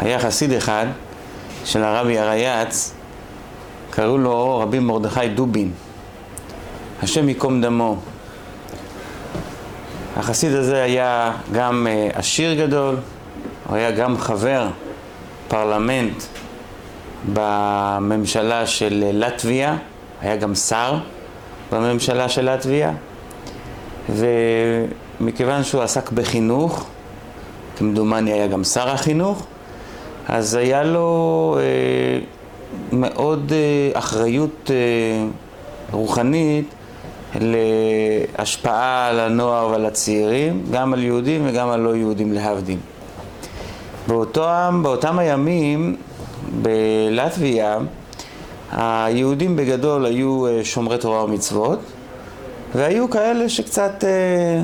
היה חסיד אחד של הרבי הרייץ, קראו לו רבי מרדכי דובין, השם ייקום דמו. החסיד הזה היה גם אה, עשיר גדול, הוא היה גם חבר פרלמנט בממשלה של לטביה, היה גם שר בממשלה של לטביה, ומכיוון שהוא עסק בחינוך, כמדומני היה גם שר החינוך, אז היה לו אה, מאוד אה, אחריות אה, רוחנית להשפעה על הנוער ועל הצעירים, גם על יהודים וגם על לא יהודים להבדיל. באותם, באותם הימים בלטביה היהודים בגדול היו אה, שומרי תורה ומצוות והיו כאלה שקצת, אה,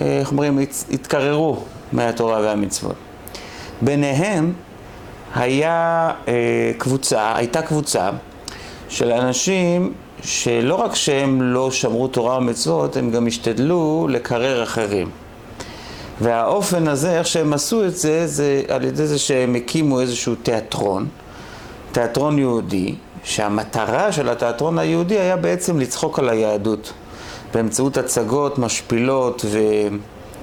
אה, איך אומרים, התקררו מהתורה והמצוות. ביניהם היה קבוצה, הייתה קבוצה של אנשים שלא רק שהם לא שמרו תורה ומצוות, הם גם השתדלו לקרר אחרים. והאופן הזה, איך שהם עשו את זה, זה על ידי זה שהם הקימו איזשהו תיאטרון, תיאטרון יהודי, שהמטרה של התיאטרון היהודי היה בעצם לצחוק על היהדות, באמצעות הצגות משפילות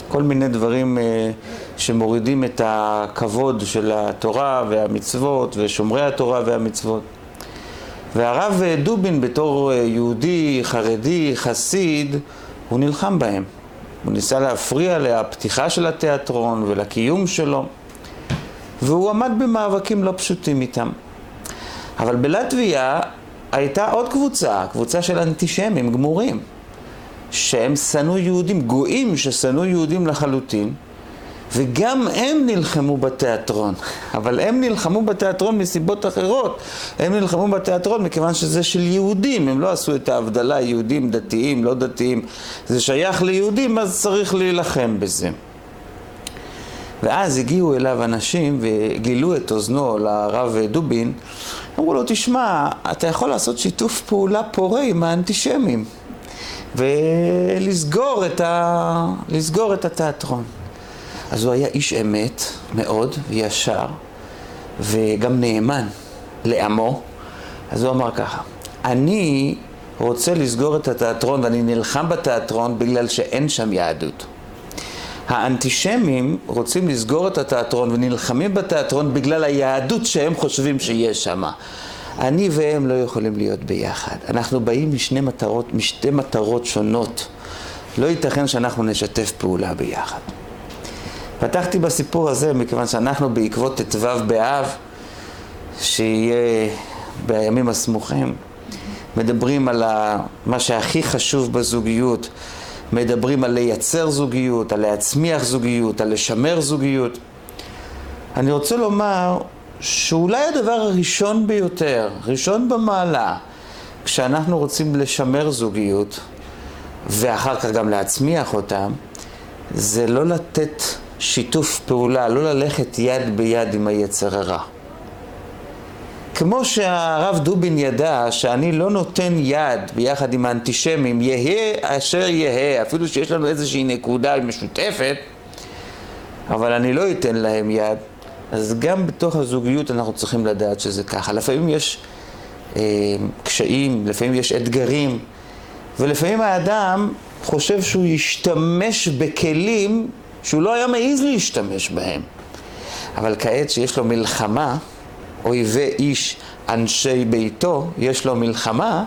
וכל מיני דברים אה, שמורידים את הכבוד של התורה והמצוות ושומרי התורה והמצוות. והרב דובין בתור אה, יהודי, חרדי, חסיד, הוא נלחם בהם. הוא ניסה להפריע לפתיחה של התיאטרון ולקיום שלו, והוא עמד במאבקים לא פשוטים איתם. אבל בלטביה הייתה עוד קבוצה, קבוצה של אנטישמים גמורים, שהם שנאו יהודים, גויים ששנאו יהודים לחלוטין, וגם הם נלחמו בתיאטרון, אבל הם נלחמו בתיאטרון מסיבות אחרות. הם נלחמו בתיאטרון מכיוון שזה של יהודים, הם לא עשו את ההבדלה יהודים דתיים, לא דתיים. זה שייך ליהודים, אז צריך להילחם בזה. ואז הגיעו אליו אנשים וגילו את אוזנו לרב דובין, אמרו לו, תשמע, אתה יכול לעשות שיתוף פעולה פורה עם האנטישמים ולסגור את, ה... את התיאטרון. אז הוא היה איש אמת מאוד, ישר, וגם נאמן לעמו. אז הוא אמר ככה, אני רוצה לסגור את התיאטרון ואני נלחם בתיאטרון בגלל שאין שם יהדות. האנטישמים רוצים לסגור את התיאטרון ונלחמים בתיאטרון בגלל היהדות שהם חושבים שיש שם. אני והם לא יכולים להיות ביחד. אנחנו באים משני מטרות, משתי מטרות שונות. לא ייתכן שאנחנו נשתף פעולה ביחד. פתחתי בסיפור הזה מכיוון שאנחנו בעקבות ט"ו באב, שיהיה בימים הסמוכים, מדברים על מה שהכי חשוב בזוגיות, מדברים על לייצר זוגיות, על להצמיח זוגיות, על לשמר זוגיות. אני רוצה לומר שאולי הדבר הראשון ביותר, ראשון במעלה, כשאנחנו רוצים לשמר זוגיות ואחר כך גם להצמיח אותם, זה לא לתת שיתוף פעולה, לא ללכת יד ביד עם היצר הרע. כמו שהרב דובין ידע שאני לא נותן יד ביחד עם האנטישמים, יהא אשר יהא, אפילו שיש לנו איזושהי נקודה משותפת, אבל אני לא אתן להם יד, אז גם בתוך הזוגיות אנחנו צריכים לדעת שזה ככה. לפעמים יש אה, קשיים, לפעמים יש אתגרים, ולפעמים האדם חושב שהוא ישתמש בכלים שהוא לא היה מעז להשתמש בהם. אבל כעת שיש לו מלחמה, אויבי איש אנשי ביתו, יש לו מלחמה,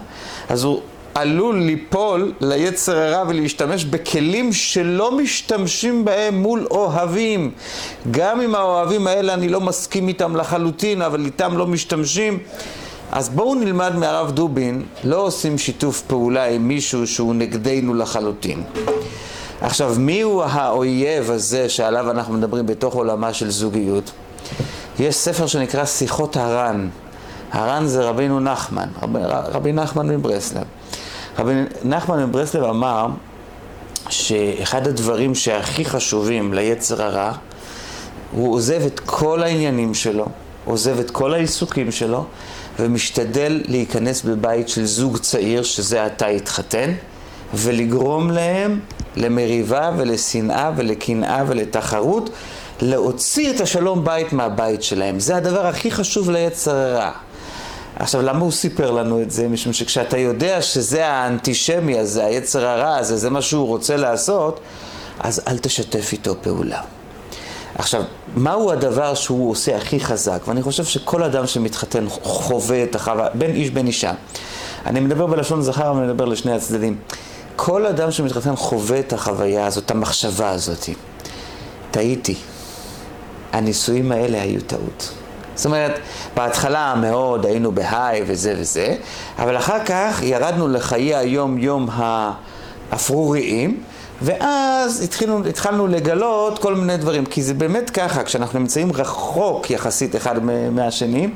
אז הוא עלול ליפול ליצר הרע ולהשתמש בכלים שלא משתמשים בהם מול אוהבים. גם אם האוהבים האלה אני לא מסכים איתם לחלוטין, אבל איתם לא משתמשים. אז בואו נלמד מהרב דובין, לא עושים שיתוף פעולה עם מישהו שהוא נגדנו לחלוטין. עכשיו, מי הוא האויב הזה שעליו אנחנו מדברים בתוך עולמה של זוגיות? יש ספר שנקרא שיחות הר"ן. הר"ן זה רבינו נחמן, רבי, רבי נחמן מברסלב. רבי נחמן מברסלב אמר שאחד הדברים שהכי חשובים ליצר הרע, הוא עוזב את כל העניינים שלו, עוזב את כל העיסוקים שלו, ומשתדל להיכנס בבית של זוג צעיר שזה עתה התחתן, ולגרום להם למריבה ולשנאה ולקנאה ולתחרות, להוציא את השלום בית מהבית שלהם. זה הדבר הכי חשוב ליצר הרע. עכשיו, למה הוא סיפר לנו את זה? משום שכשאתה יודע שזה האנטישמי הזה, היצר הרע הזה, זה מה שהוא רוצה לעשות, אז אל תשתף איתו פעולה. עכשיו, מהו הדבר שהוא עושה הכי חזק? ואני חושב שכל אדם שמתחתן חווה את החווה, בין איש בין אישה. אני מדבר בלשון זכר, אבל אני מדבר לשני הצדדים. כל אדם שמתחתן חווה את החוויה הזאת, את המחשבה הזאת. טעיתי. הנישואים האלה היו טעות. זאת אומרת, בהתחלה מאוד היינו בהיי וזה וזה, אבל אחר כך ירדנו לחיי היום-יום האפרוריים, ואז התחילנו, התחלנו לגלות כל מיני דברים, כי זה באמת ככה, כשאנחנו נמצאים רחוק יחסית אחד מהשני,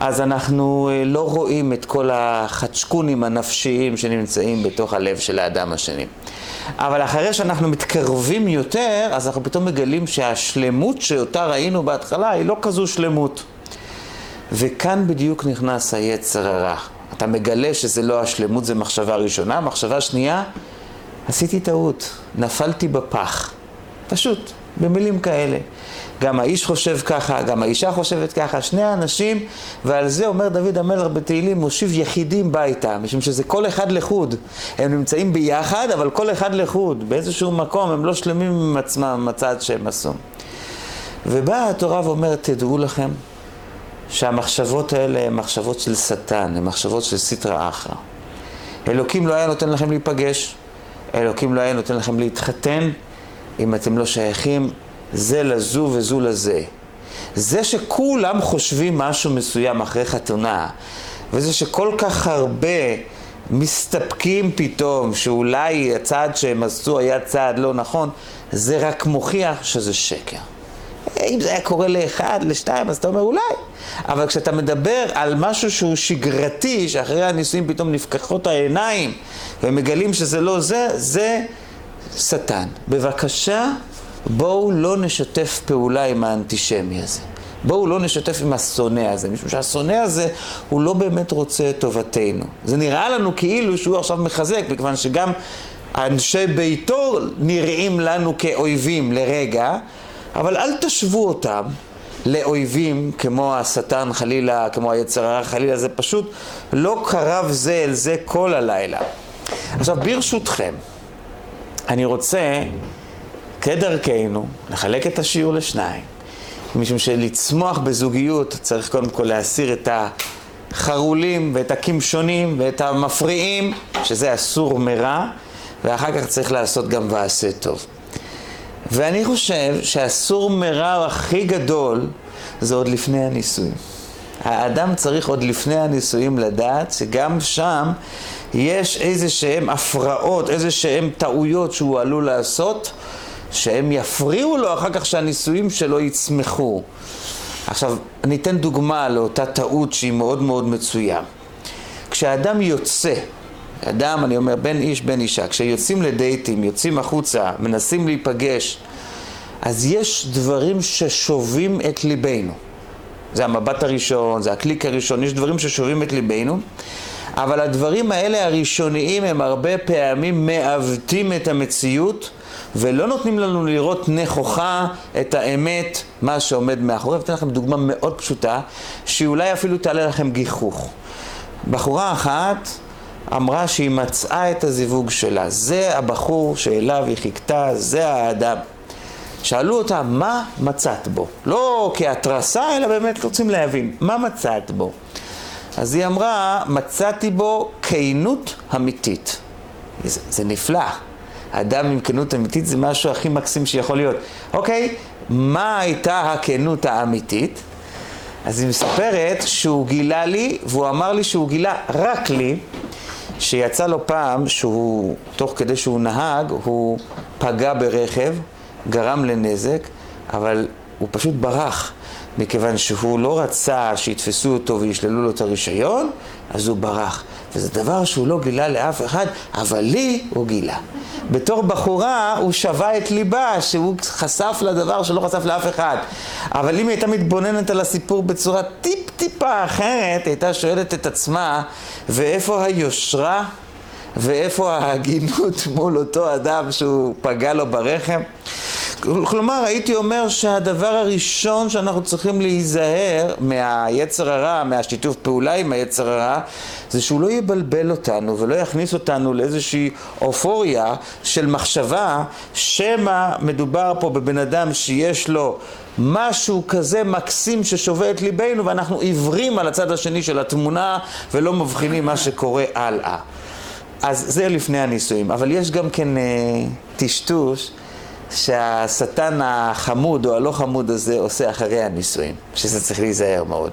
אז אנחנו אה, לא רואים את כל החדשקונים הנפשיים שנמצאים בתוך הלב של האדם השני. אבל אחרי שאנחנו מתקרבים יותר, אז אנחנו פתאום מגלים שהשלמות שאותה ראינו בהתחלה היא לא כזו שלמות. וכאן בדיוק נכנס היצר הרע. אתה מגלה שזה לא השלמות, זה מחשבה ראשונה. מחשבה שנייה, עשיתי טעות, נפלתי בפח. פשוט, במילים כאלה. גם האיש חושב ככה, גם האישה חושבת ככה, שני האנשים, ועל זה אומר דוד המלך בתהילים, מושיב יחידים ביתה, משום שזה כל אחד לחוד. הם נמצאים ביחד, אבל כל אחד לחוד. באיזשהו מקום הם לא שלמים עם עצמם, עם הצעד שהם עשו. ובאה התורה ואומרת, תדעו לכם, שהמחשבות האלה הן מחשבות של שטן, הן מחשבות של סטרא אחרא. אלוקים לא היה נותן לכם להיפגש, אלוקים לא היה נותן לכם להתחתן אם אתם לא שייכים זה לזו וזו לזה. זה שכולם חושבים משהו מסוים אחרי חתונה, וזה שכל כך הרבה מסתפקים פתאום שאולי הצעד שהם עשו היה צעד לא נכון, זה רק מוכיח שזה שקר. אם זה היה קורה לאחד, לשתיים, אז אתה אומר אולי. אבל כשאתה מדבר על משהו שהוא שגרתי, שאחרי הנישואים פתאום נפקחות העיניים ומגלים שזה לא זה, זה שטן. בבקשה, בואו לא נשתף פעולה עם האנטישמי הזה. בואו לא נשתף עם השונא הזה, משום שהשונא הזה הוא לא באמת רוצה את טובתנו. זה נראה לנו כאילו שהוא עכשיו מחזק, מכיוון שגם אנשי ביתו נראים לנו כאויבים לרגע, אבל אל תשוו אותם לאויבים כמו השטן חלילה, כמו היצר הרע חלילה, זה פשוט לא קרב זה אל זה כל הלילה. עכשיו ברשותכם, אני רוצה כדרכנו לחלק את השיעור לשניים, משום שלצמוח בזוגיות צריך קודם כל להסיר את החרולים ואת הקמשונים ואת המפריעים, שזה אסור מרע, ואחר כך צריך לעשות גם ועשה טוב. ואני חושב שהסור מרע הכי גדול זה עוד לפני הנישואים. האדם צריך עוד לפני הנישואים לדעת שגם שם יש איזה שהם הפרעות, איזה שהם טעויות שהוא עלול לעשות, שהם יפריעו לו אחר כך שהנישואים שלו יצמחו. עכשיו, אני אתן דוגמה לאותה טעות שהיא מאוד מאוד מצויה. כשאדם יוצא, אדם, אני אומר, בין איש בין אישה, כשיוצאים לדייטים, יוצאים החוצה, מנסים להיפגש, אז יש דברים ששובים את ליבנו. זה המבט הראשון, זה הקליק הראשון, יש דברים ששובים את ליבנו, אבל הדברים האלה הראשוניים הם הרבה פעמים מעוותים את המציאות ולא נותנים לנו לראות נכוחה את האמת, מה שעומד מאחורי. ואתן לכם דוגמה מאוד פשוטה, שאולי אפילו תעלה לכם גיחוך. בחורה אחת אמרה שהיא מצאה את הזיווג שלה. זה הבחור שאליו היא חיכתה, זה האדם. שאלו אותה, מה מצאת בו? לא כהתרסה, אלא באמת רוצים להבין, מה מצאת בו? אז היא אמרה, מצאתי בו כנות אמיתית. זה, זה נפלא. אדם עם כנות אמיתית זה משהו הכי מקסים שיכול להיות. אוקיי, מה הייתה הכנות האמיתית? אז היא מספרת שהוא גילה לי, והוא אמר לי שהוא גילה רק לי, שיצא לו פעם שהוא, תוך כדי שהוא נהג, הוא פגע ברכב, גרם לנזק, אבל הוא פשוט ברח, מכיוון שהוא לא רצה שיתפסו אותו וישללו לו את הרישיון, אז הוא ברח. וזה דבר שהוא לא גילה לאף אחד, אבל לי הוא גילה. בתור בחורה הוא שווה את ליבה, שהוא חשף לדבר שלא חשף לאף אחד. אבל אם היא הייתה מתבוננת על הסיפור בצורה טיפ-טיפה אחרת, הייתה שואלת את עצמה, ואיפה היושרה? ואיפה ההגינות מול אותו אדם שהוא פגע לו ברחם? כלומר, הייתי אומר שהדבר הראשון שאנחנו צריכים להיזהר מהיצר הרע, מהשיתוף פעולה עם היצר הרע, זה שהוא לא יבלבל אותנו ולא יכניס אותנו לאיזושהי אופוריה של מחשבה שמא מדובר פה בבן אדם שיש לו משהו כזה מקסים ששובה את ליבנו ואנחנו עיוורים על הצד השני של התמונה ולא מבחינים מה שקורה הלאה. אז זה לפני הנישואים, אבל יש גם כן אה, טשטוש שהשטן החמוד או הלא חמוד הזה עושה אחרי הנישואים, שזה צריך להיזהר מאוד.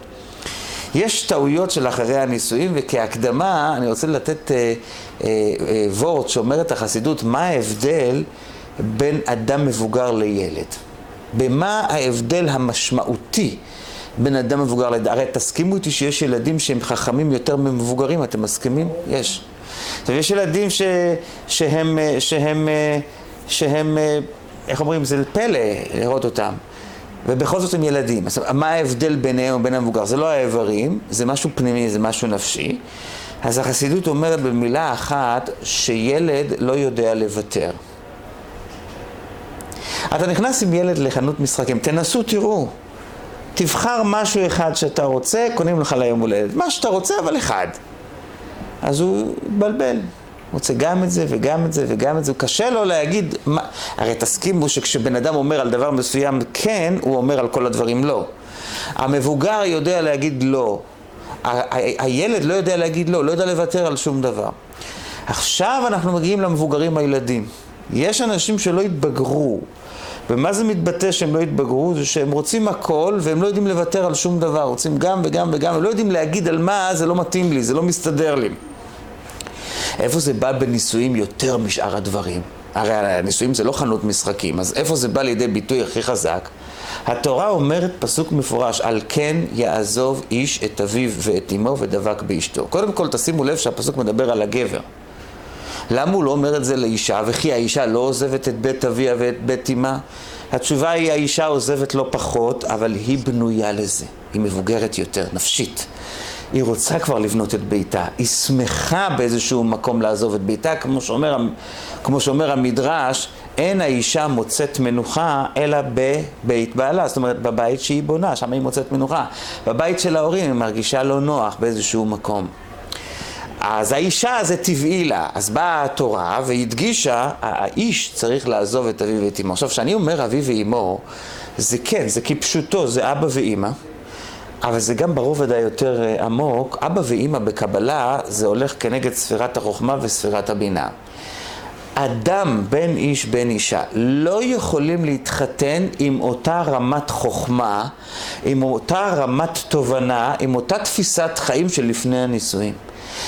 יש טעויות של אחרי הנישואים, וכהקדמה אני רוצה לתת אה, אה, אה, וורט שאומר את החסידות, מה ההבדל בין אדם מבוגר לילד. במה ההבדל המשמעותי בין אדם מבוגר לילד? הרי תסכימו איתי שיש ילדים שהם חכמים יותר ממבוגרים, אתם מסכימים? יש. יש ילדים ש, שהם, שהם, שהם, שהם, איך אומרים, זה פלא לראות אותם. ובכל זאת הם ילדים. אז מה ההבדל ביניהם ובין המבוגר? זה לא האיברים, זה משהו פנימי, זה משהו נפשי. אז החסידות אומרת במילה אחת שילד לא יודע לוותר. אתה נכנס עם ילד לחנות משחקים, תנסו, תראו. תבחר משהו אחד שאתה רוצה, קונים לך ליום הולדת. מה שאתה רוצה, אבל אחד. אז הוא התבלבל. רוצה גם את זה וגם את זה וגם את זה, קשה לו להגיד, מה... הרי תסכימו שכשבן אדם אומר על דבר מסוים כן, הוא אומר על כל הדברים לא. המבוגר יודע להגיד לא, הילד לא יודע להגיד לא, לא יודע לוותר על שום דבר. עכשיו אנחנו מגיעים למבוגרים הילדים. יש אנשים שלא התבגרו. ומה זה מתבטא שהם לא התבגרו? זה שהם רוצים הכל והם לא יודעים לוותר על שום דבר, רוצים גם וגם וגם, הם לא יודעים להגיד על מה זה לא מתאים לי, זה לא מסתדר לי. איפה זה בא בנישואים יותר משאר הדברים? הרי הנישואים זה לא חנות משחקים, אז איפה זה בא לידי ביטוי הכי חזק? התורה אומרת פסוק מפורש, על כן יעזוב איש את אביו ואת אמו ודבק באשתו. קודם כל תשימו לב שהפסוק מדבר על הגבר. למה הוא לא אומר את זה לאישה? וכי האישה לא עוזבת את בית אביה ואת בית אמה? התשובה היא האישה עוזבת לא פחות, אבל היא בנויה לזה. היא מבוגרת יותר, נפשית. היא רוצה כבר לבנות את ביתה, היא שמחה באיזשהו מקום לעזוב את ביתה, כמו שאומר, כמו שאומר המדרש, אין האישה מוצאת מנוחה אלא בבית בעלה, זאת אומרת בבית שהיא בונה, שם היא מוצאת מנוחה. בבית של ההורים היא מרגישה לא נוח באיזשהו מקום. אז האישה זה טבעי לה, אז באה התורה והדגישה, האיש צריך לעזוב את אביו ואת אמו. עכשיו, כשאני אומר אביו ואמו, זה כן, זה כפשוטו, זה אבא ואימא. אבל זה גם ברובד היותר אה, עמוק, אבא ואימא בקבלה זה הולך כנגד ספירת החוכמה וספירת הבינה. אדם, בין איש בין אישה, לא יכולים להתחתן עם אותה רמת חוכמה, עם אותה רמת תובנה, עם אותה תפיסת חיים של לפני הנישואים.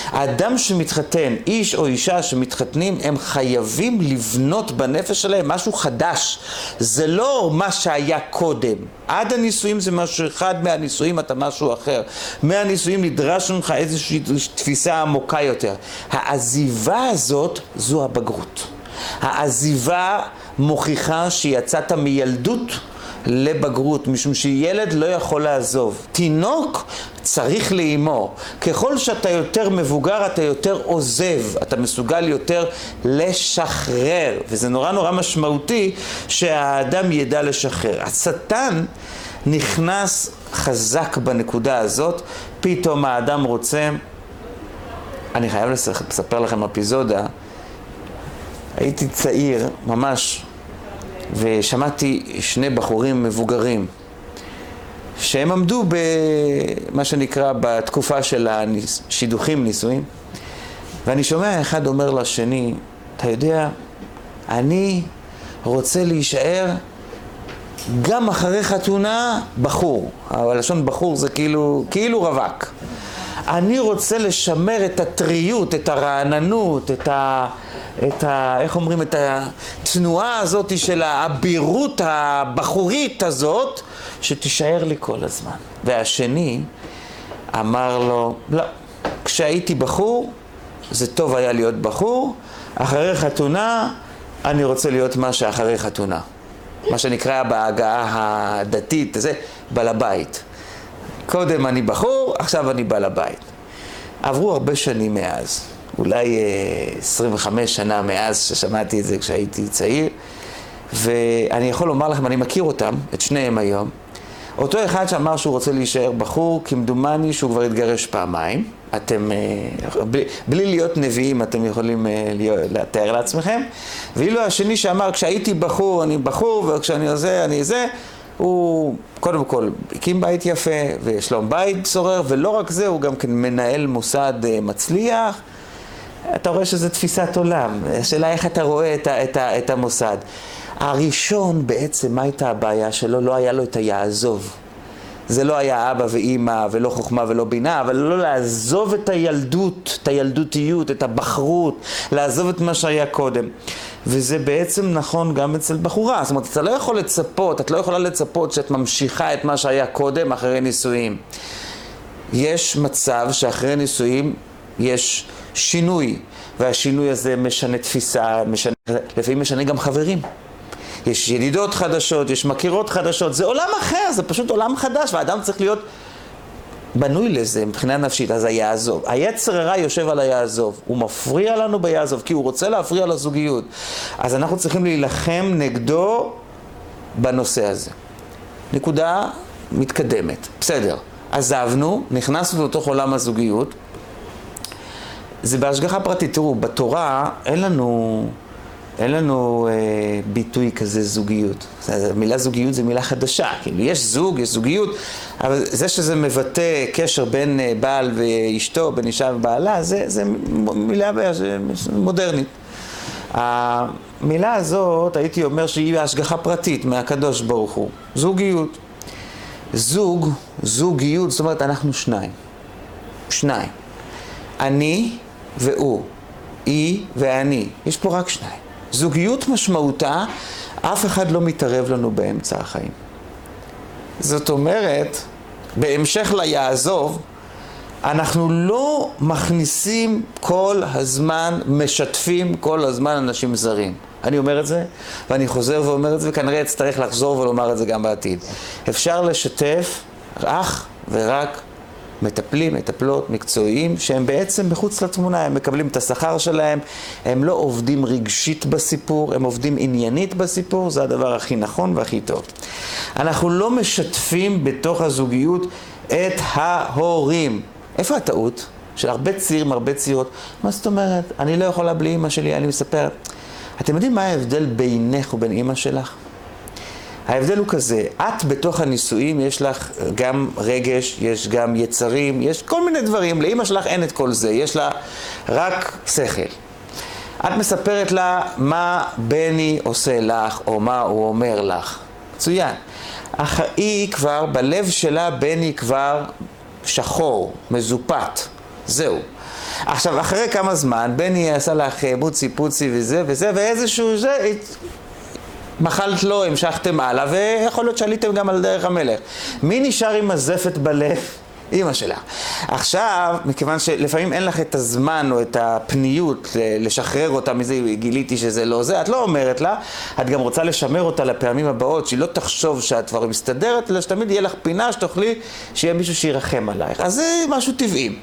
האדם שמתחתן, איש או אישה שמתחתנים, הם חייבים לבנות בנפש שלהם משהו חדש. זה לא מה שהיה קודם. עד הנישואים זה משהו אחד, מהנישואים אתה משהו אחר. מהנישואים נדרש ממך איזושהי תפיסה עמוקה יותר. העזיבה הזאת זו הבגרות. העזיבה מוכיחה שיצאת מילדות לבגרות, משום שילד לא יכול לעזוב. תינוק צריך לאימו. ככל שאתה יותר מבוגר, אתה יותר עוזב, אתה מסוגל יותר לשחרר, וזה נורא נורא משמעותי שהאדם ידע לשחרר. השטן נכנס חזק בנקודה הזאת, פתאום האדם רוצה... אני חייב לספר לכם אפיזודה. הייתי צעיר, ממש ושמעתי שני בחורים מבוגרים שהם עמדו במה שנקרא בתקופה של השידוכים נישואים ואני שומע אחד אומר לשני, אתה יודע, אני רוצה להישאר גם אחרי חתונה בחור, אבל לשון בחור זה כאילו, כאילו רווק. אני רוצה לשמר את הטריות, את הרעננות, את ה... את ה... איך אומרים? את התנועה הזאת של האבירות הבחורית הזאת, שתישאר לי כל הזמן. והשני אמר לו, לא, כשהייתי בחור, זה טוב היה להיות בחור, אחרי חתונה, אני רוצה להיות מה שאחרי חתונה. מה שנקרא בהגעה הדתית, זה בעל הבית. קודם אני בחור, עכשיו אני בעל הבית. עברו הרבה שנים מאז. אולי 25 אה, שנה מאז ששמעתי את זה כשהייתי צעיר, ואני יכול לומר לכם, אני מכיר אותם, את שניהם היום. אותו אחד שאמר שהוא רוצה להישאר בחור, כמדומני שהוא כבר התגרש פעמיים. אתם, אה, בלי, בלי להיות נביאים, אתם יכולים אה, לתאר לעצמכם. ואילו השני שאמר, כשהייתי בחור, אני בחור, וכשאני זה, אני זה, הוא קודם כל הקים בית יפה, ויש לו בית צורר, ולא רק זה, הוא גם כן מנהל מוסד אה, מצליח. אתה רואה שזו תפיסת עולם. השאלה איך אתה רואה את, ה, את, ה, את המוסד. הראשון בעצם, מה הייתה הבעיה שלו? לא היה לו את היעזוב. זה לא היה אבא ואימא ולא חוכמה ולא בינה, אבל לא לעזוב את הילדות, את הילדותיות, את הבחרות, לעזוב את מה שהיה קודם. וזה בעצם נכון גם אצל בחורה. זאת אומרת, אתה לא יכול לצפות, את לא יכולה לצפות שאת ממשיכה את מה שהיה קודם אחרי נישואים. יש מצב שאחרי נישואים יש שינוי, והשינוי הזה משנה תפיסה, משנה, לפעמים משנה גם חברים. יש ידידות חדשות, יש מכירות חדשות, זה עולם אחר, זה פשוט עולם חדש, והאדם צריך להיות בנוי לזה מבחינה נפשית, אז היעזוב. היצר הרע יושב על היעזוב, הוא מפריע לנו ביעזוב, כי הוא רוצה להפריע לזוגיות. אז אנחנו צריכים להילחם נגדו בנושא הזה. נקודה מתקדמת, בסדר. עזבנו, נכנסנו לתוך עולם הזוגיות. זה בהשגחה פרטית. תראו, בתורה אין לנו... אין לנו אה, ביטוי כזה זוגיות. המילה זוגיות זה מילה חדשה, כאילו יש זוג, יש זוגיות, אבל זה שזה מבטא קשר בין אה, בעל ואשתו, בין אישה ובעלה, זה, זה מילה מודרנית. המילה הזאת, הייתי אומר שהיא השגחה פרטית מהקדוש ברוך הוא, זוגיות. זוג, זוגיות, זאת אומרת אנחנו שניים. שניים. אני והוא, היא ואני. יש פה רק שניים. זוגיות משמעותה, אף אחד לא מתערב לנו באמצע החיים. זאת אומרת, בהמשך ליעזוב, אנחנו לא מכניסים כל הזמן, משתפים כל הזמן אנשים זרים. אני אומר את זה, ואני חוזר ואומר את זה, וכנראה אצטרך לחזור ולומר את זה גם בעתיד. אפשר לשתף אך ורק מטפלים, מטפלות, מקצועיים, שהם בעצם מחוץ לתמונה, הם מקבלים את השכר שלהם, הם לא עובדים רגשית בסיפור, הם עובדים עניינית בסיפור, זה הדבר הכי נכון והכי טוב. אנחנו לא משתפים בתוך הזוגיות את ההורים. איפה הטעות? של הרבה צעירים, הרבה צעירות. מה זאת אומרת? אני לא יכולה בלי אמא שלי, אני מספר. אתם יודעים מה ההבדל בינך ובין אמא שלך? ההבדל הוא כזה, את בתוך הנישואים יש לך גם רגש, יש גם יצרים, יש כל מיני דברים, לאימא שלך אין את כל זה, יש לה רק שכל. את מספרת לה מה בני עושה לך, או מה הוא אומר לך. מצוין. אך היא כבר, בלב שלה בני כבר שחור, מזופת. זהו. עכשיו, אחרי כמה זמן, בני עשה לך מוצי פוצי וזה וזה, ואיזשהו זה, מחלת לו, המשכתם הלאה, ויכול להיות שעליתם גם על דרך המלך. מי נשאר עם הזפת בלב? אימא שלה. עכשיו, מכיוון שלפעמים אין לך את הזמן או את הפניות לשחרר אותה מזה, גיליתי שזה לא זה, את לא אומרת לה, את גם רוצה לשמר אותה לפעמים הבאות, שהיא לא תחשוב שאת כבר מסתדרת, אלא שתמיד יהיה לך פינה שתוכלי שיהיה מישהו שירחם עלייך. אז זה משהו טבעי.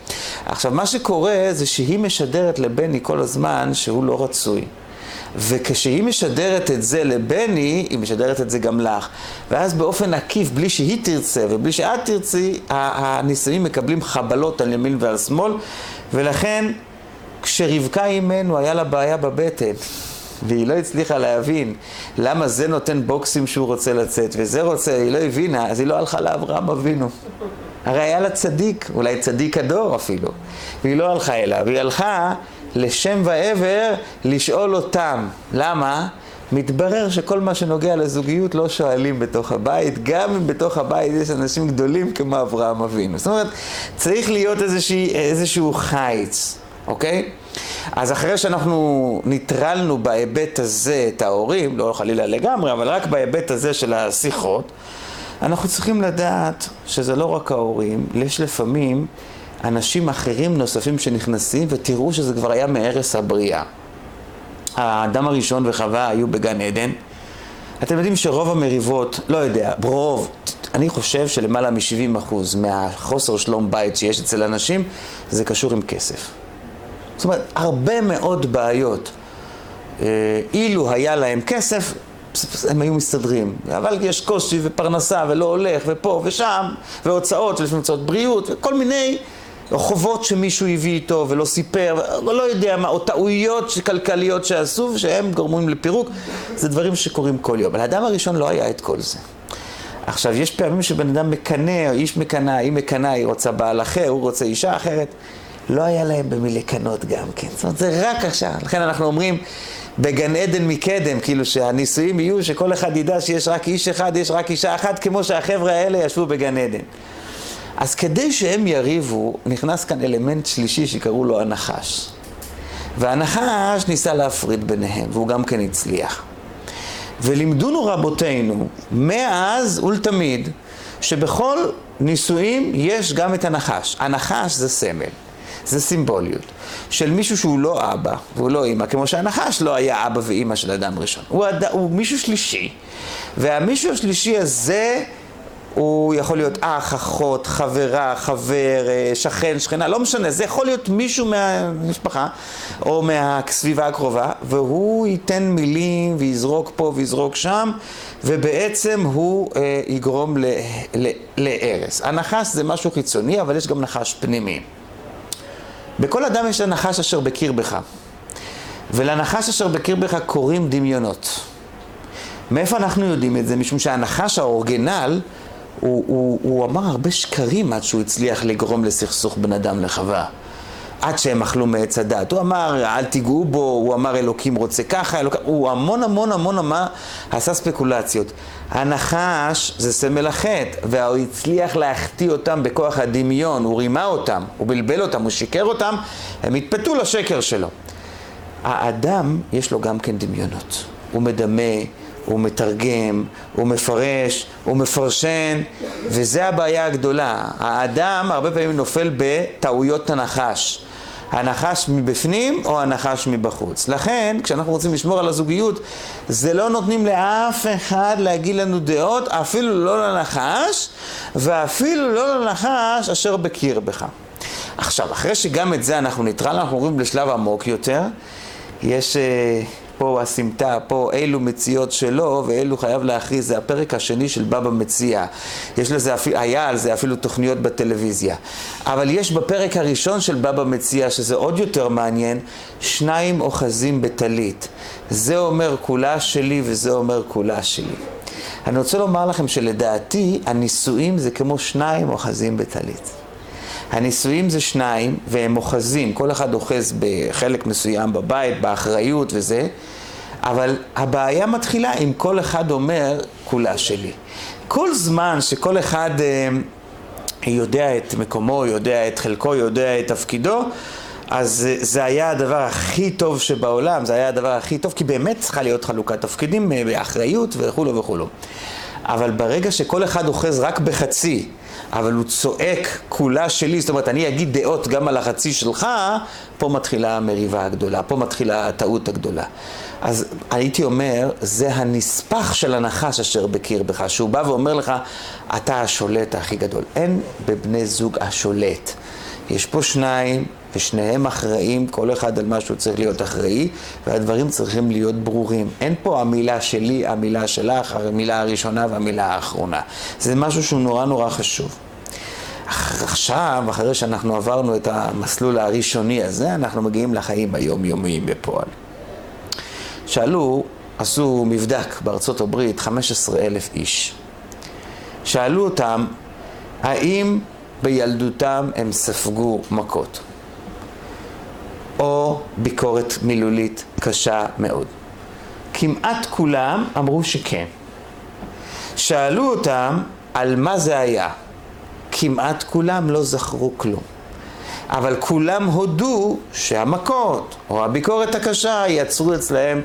עכשיו, מה שקורה זה שהיא משדרת לבני כל הזמן שהוא לא רצוי. וכשהיא משדרת את זה לבני, היא משדרת את זה גם לך. ואז באופן עקיף, בלי שהיא תרצה ובלי שאת תרצי, הנישואים מקבלים חבלות על ימין ועל שמאל, ולכן כשרבקה אימנו היה לה בעיה בבטן, והיא לא הצליחה להבין למה זה נותן בוקסים שהוא רוצה לצאת, וזה רוצה, היא לא הבינה, אז היא לא הלכה לאברהם אבינו. הרי היה לה צדיק, אולי צדיק הדור אפילו, והיא לא הלכה אליו, היא הלכה לשם ועבר לשאול אותם. למה? מתברר שכל מה שנוגע לזוגיות לא שואלים בתוך הבית, גם אם בתוך הבית יש אנשים גדולים כמו אברהם אבינו. זאת אומרת, צריך להיות איזושהי, איזשהו חיץ, אוקיי? אז אחרי שאנחנו ניטרלנו בהיבט הזה את ההורים, לא חלילה לגמרי, אבל רק בהיבט הזה של השיחות, אנחנו צריכים לדעת שזה לא רק ההורים, יש לפעמים אנשים אחרים נוספים שנכנסים, ותראו שזה כבר היה מערש הבריאה. האדם הראשון וחווה היו בגן עדן. אתם יודעים שרוב המריבות, לא יודע, רוב, אני חושב שלמעלה מ-70% מהחוסר שלום בית שיש אצל אנשים, זה קשור עם כסף. זאת אומרת, הרבה מאוד בעיות. אה, אילו היה להם כסף, הם היו מסתדרים. אבל יש קושי ופרנסה ולא הולך ופה ושם, והוצאות, ולפעמים הוצאות בריאות, וכל מיני חובות שמישהו הביא איתו ולא סיפר, לא יודע מה, או טעויות כלכליות שעשו ושהם גורמים לפירוק, זה דברים שקורים כל יום. אבל האדם הראשון לא היה את כל זה. עכשיו, יש פעמים שבן אדם מקנא, או איש מקנא, היא מקנא, היא רוצה בעל אחר, הוא רוצה אישה אחרת. לא היה להם במי לקנות גם כן. זאת אומרת, זה רק עכשיו. לכן אנחנו אומרים, בגן עדן מקדם, כאילו שהנישואים יהיו, שכל אחד ידע שיש רק איש אחד, יש רק אישה אחת, כמו שהחבר'ה האלה ישבו בגן עדן. אז כדי שהם יריבו, נכנס כאן אלמנט שלישי שקראו לו הנחש. והנחש ניסה להפריד ביניהם, והוא גם כן הצליח. ולימדונו רבותינו, מאז ולתמיד, שבכל נישואים יש גם את הנחש. הנחש זה סמל, זה סימבוליות. של מישהו שהוא לא אבא והוא לא אימא, כמו שהנחש לא היה אבא ואימא של אדם ראשון. הוא, הד... הוא מישהו שלישי, והמישהו השלישי הזה הוא יכול להיות אח, אחות, חברה, חבר, אה, שכן, שכנה, לא משנה, זה יכול להיות מישהו מהמשפחה או מהסביבה הקרובה, והוא ייתן מילים ויזרוק פה ויזרוק שם, ובעצם הוא אה, יגרום להרס. הנחש זה משהו חיצוני, אבל יש גם נחש פנימי. בכל אדם יש הנחש אשר בקרבך, ולנחש אשר בקרבך קוראים דמיונות. מאיפה אנחנו יודעים את זה? משום שהנחש האורגנל הוא, הוא, הוא אמר הרבה שקרים עד שהוא הצליח לגרום לסכסוך בין אדם לחווה. עד שהם אכלו מעץ הדת. הוא אמר, אל תיגעו בו, הוא אמר, אלוקים רוצה ככה, אלוק... הוא המון המון המון המון עשה ספקולציות. הנחש זה סמל החטא, והוא הצליח להחטיא אותם בכוח הדמיון, הוא רימה אותם, הוא בלבל אותם, הוא שיקר אותם, הם התפתו לשקר שלו. האדם, יש לו גם כן דמיונות. הוא מדמה, הוא מתרגם, הוא מפרש, הוא מפרשן, וזה הבעיה הגדולה. האדם הרבה פעמים נופל בטעויות הנחש. הנחש מבפנים או הנחש מבחוץ. לכן, כשאנחנו רוצים לשמור על הזוגיות, זה לא נותנים לאף אחד להגיד לנו דעות, אפילו לא לנחש, ואפילו לא לנחש אשר בקרבך. עכשיו, אחרי שגם את זה אנחנו נטרל, אנחנו עוברים לשלב עמוק יותר. יש... Uh, פה הסמטה, פה אילו מציאות שלו ואילו חייב להכריז, זה הפרק השני של בבא מציע. יש לזה, היה על זה אפילו תוכניות בטלוויזיה. אבל יש בפרק הראשון של בבא מציע, שזה עוד יותר מעניין, שניים אוחזים בטלית. זה אומר כולה שלי וזה אומר כולה שלי. אני רוצה לומר לכם שלדעתי הנישואים זה כמו שניים אוחזים בטלית. הנישואים זה שניים, והם אוחזים, כל אחד אוחז בחלק מסוים בבית, באחריות וזה, אבל הבעיה מתחילה אם כל אחד אומר, כולה שלי. כל זמן שכל אחד אה, יודע את מקומו, יודע את חלקו, יודע את תפקידו, אז זה היה הדבר הכי טוב שבעולם, זה היה הדבר הכי טוב, כי באמת צריכה להיות חלוקת תפקידים אה, באחריות וכולו וכולו. אבל ברגע שכל אחד אוחז רק בחצי, אבל הוא צועק כולה שלי, זאת אומרת, אני אגיד דעות גם על החצי שלך, פה מתחילה המריבה הגדולה, פה מתחילה הטעות הגדולה. אז הייתי אומר, זה הנספח של הנחש אשר בקרבך, שהוא בא ואומר לך, אתה השולט הכי גדול. אין בבני זוג השולט. יש פה שניים, ושניהם אחראים, כל אחד על מה שהוא צריך להיות אחראי, והדברים צריכים להיות ברורים. אין פה המילה שלי, המילה שלך, המילה הראשונה והמילה האחרונה. זה משהו שהוא נורא נורא חשוב. עכשיו, אחרי שאנחנו עברנו את המסלול הראשוני הזה, אנחנו מגיעים לחיים היומיומיים בפועל. שאלו, עשו מבדק בארצות הברית, 15 אלף איש. שאלו אותם, האם בילדותם הם ספגו מכות? או ביקורת מילולית קשה מאוד. כמעט כולם אמרו שכן. שאלו אותם על מה זה היה. כמעט כולם לא זכרו כלום. אבל כולם הודו שהמכות או הביקורת הקשה יצרו אצלהם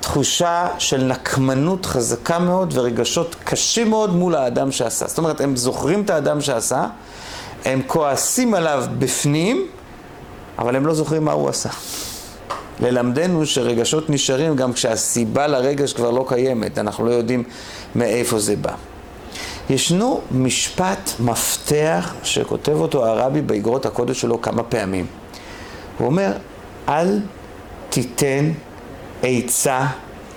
תחושה של נקמנות חזקה מאוד ורגשות קשים מאוד מול האדם שעשה. זאת אומרת, הם זוכרים את האדם שעשה, הם כועסים עליו בפנים, אבל הם לא זוכרים מה הוא עשה. ללמדנו שרגשות נשארים גם כשהסיבה לרגש כבר לא קיימת, אנחנו לא יודעים מאיפה זה בא. ישנו משפט מפתח שכותב אותו הרבי באגרות הקודש שלו כמה פעמים. הוא אומר, אל תיתן עצה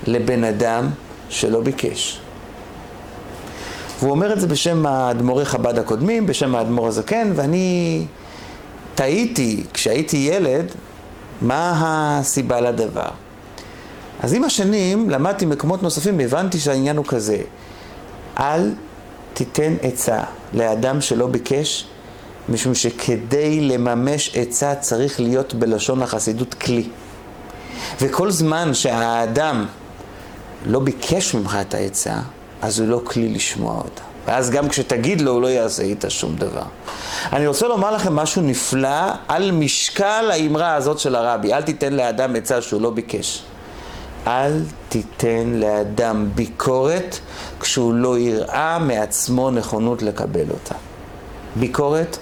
לבן אדם שלא ביקש. והוא אומר את זה בשם האדמו"רי חב"ד הקודמים, בשם האדמו"ר הזקן, ואני תהיתי כשהייתי ילד, מה הסיבה לדבר. אז עם השנים למדתי מקומות נוספים והבנתי שהעניין הוא כזה, אל תיתן עצה לאדם שלא ביקש, משום שכדי לממש עצה צריך להיות בלשון החסידות כלי. וכל זמן שהאדם לא ביקש ממך את העצה, אז הוא לא כלי לשמוע אותה. ואז גם כשתגיד לו, הוא לא יעשה איתה שום דבר. אני רוצה לומר לכם משהו נפלא על משקל האמרה הזאת של הרבי. אל תיתן לאדם עצה שהוא לא ביקש. אל תיתן לאדם ביקורת כשהוא לא יראה מעצמו נכונות לקבל אותה. ביקורת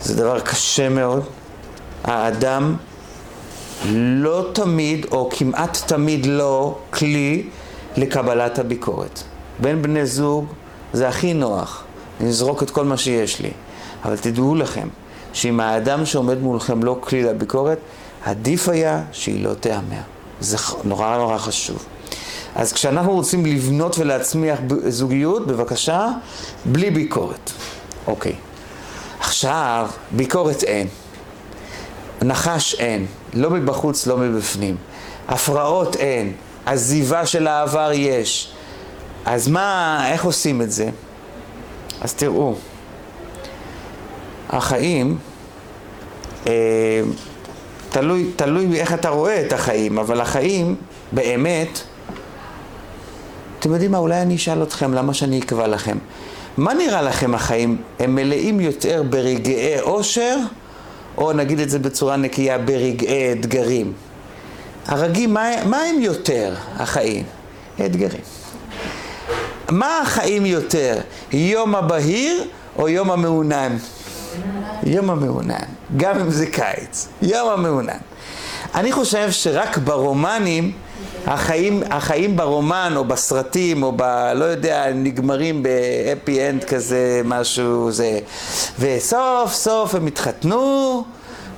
זה דבר קשה מאוד. האדם לא תמיד, או כמעט תמיד לא, כלי לקבלת הביקורת. בין בני זוג זה הכי נוח, לזרוק את כל מה שיש לי. אבל תדעו לכם, שאם האדם שעומד מולכם לא כלי לביקורת, עדיף היה שהיא לא תיאמר. זה נורא נורא חשוב. אז כשאנחנו רוצים לבנות ולהצמיח זוגיות, בבקשה, בלי ביקורת. אוקיי. עכשיו, ביקורת אין. נחש אין. לא מבחוץ, לא מבפנים. הפרעות אין. עזיבה של העבר יש. אז מה, איך עושים את זה? אז תראו, החיים, אה, תלוי, תלוי איך אתה רואה את החיים, אבל החיים באמת, אתם יודעים מה, אולי אני אשאל אתכם, למה שאני אקבע לכם? מה נראה לכם החיים? הם מלאים יותר ברגעי אושר, או נגיד את זה בצורה נקייה, ברגעי אתגרים? הרגים, מה, מה הם יותר, החיים? אתגרים. מה החיים יותר, יום הבהיר או יום המעונן? יום המעונן, גם אם זה קיץ, יום המעונן. אני חושב שרק ברומנים, החיים, החיים ברומן או בסרטים או ב... לא יודע, נגמרים בהפי אנד כזה, משהו זה. וסוף סוף הם התחתנו,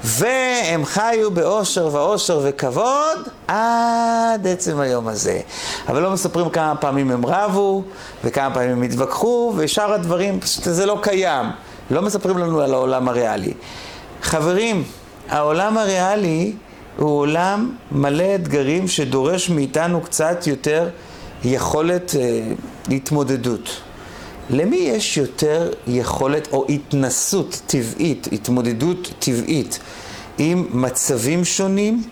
והם חיו באושר ואושר וכבוד עד עצם היום הזה. אבל לא מספרים כמה פעמים הם רבו, וכמה פעמים הם התווכחו, ושאר הדברים, פשוט זה לא קיים. לא מספרים לנו על העולם הריאלי. חברים, העולם הריאלי הוא עולם מלא אתגרים שדורש מאיתנו קצת יותר יכולת אה, התמודדות. למי יש יותר יכולת או התנסות טבעית, התמודדות טבעית עם מצבים שונים,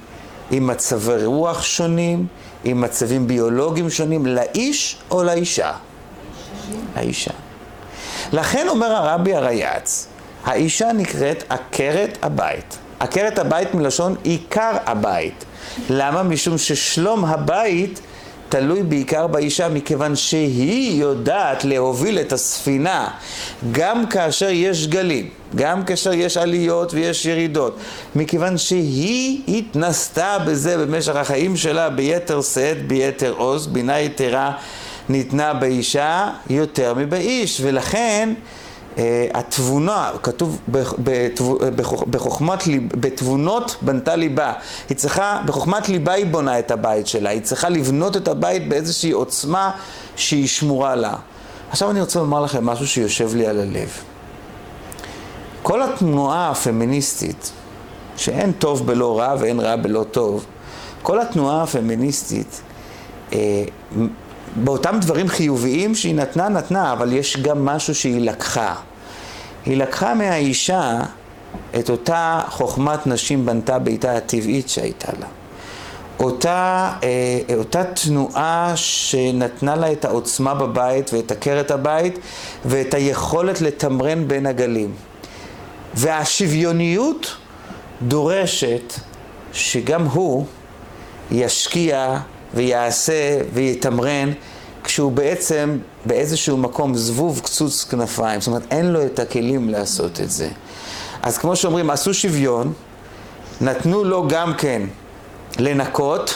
עם מצבי רוח שונים, עם מצבים ביולוגיים שונים, לאיש או לאישה? האישה. לכן אומר הרבי הרייץ, האישה נקראת עקרת הבית. עקרת הבית מלשון עיקר הבית. למה? משום ששלום הבית תלוי בעיקר באישה, מכיוון שהיא יודעת להוביל את הספינה גם כאשר יש גלים, גם כאשר יש עליות ויש ירידות, מכיוון שהיא התנסתה בזה במשך החיים שלה ביתר שאת, ביתר עוז, בינה יתרה ניתנה באישה יותר מבאיש, ולכן התבונה, כתוב בחוכמת ליב, בתבונות בנתה ליבה. היא צריכה, בחוכמת ליבה היא בונה את הבית שלה, היא צריכה לבנות את הבית באיזושהי עוצמה שהיא שמורה לה. עכשיו אני רוצה לומר לכם משהו שיושב לי על הלב. כל התנועה הפמיניסטית, שאין טוב בלא רע ואין רע בלא טוב, כל התנועה הפמיניסטית, אה, באותם דברים חיוביים שהיא נתנה, נתנה, אבל יש גם משהו שהיא לקחה. היא לקחה מהאישה את אותה חוכמת נשים בנתה ביתה הטבעית שהייתה לה. אותה, אה, אותה תנועה שנתנה לה את העוצמה בבית ואת עקרת הבית ואת היכולת לתמרן בין הגלים. והשוויוניות דורשת שגם הוא ישקיע ויעשה ויתמרן כשהוא בעצם באיזשהו מקום זבוב קצוץ כנפיים, זאת אומרת אין לו את הכלים לעשות את זה. אז כמו שאומרים, עשו שוויון, נתנו לו גם כן לנקות,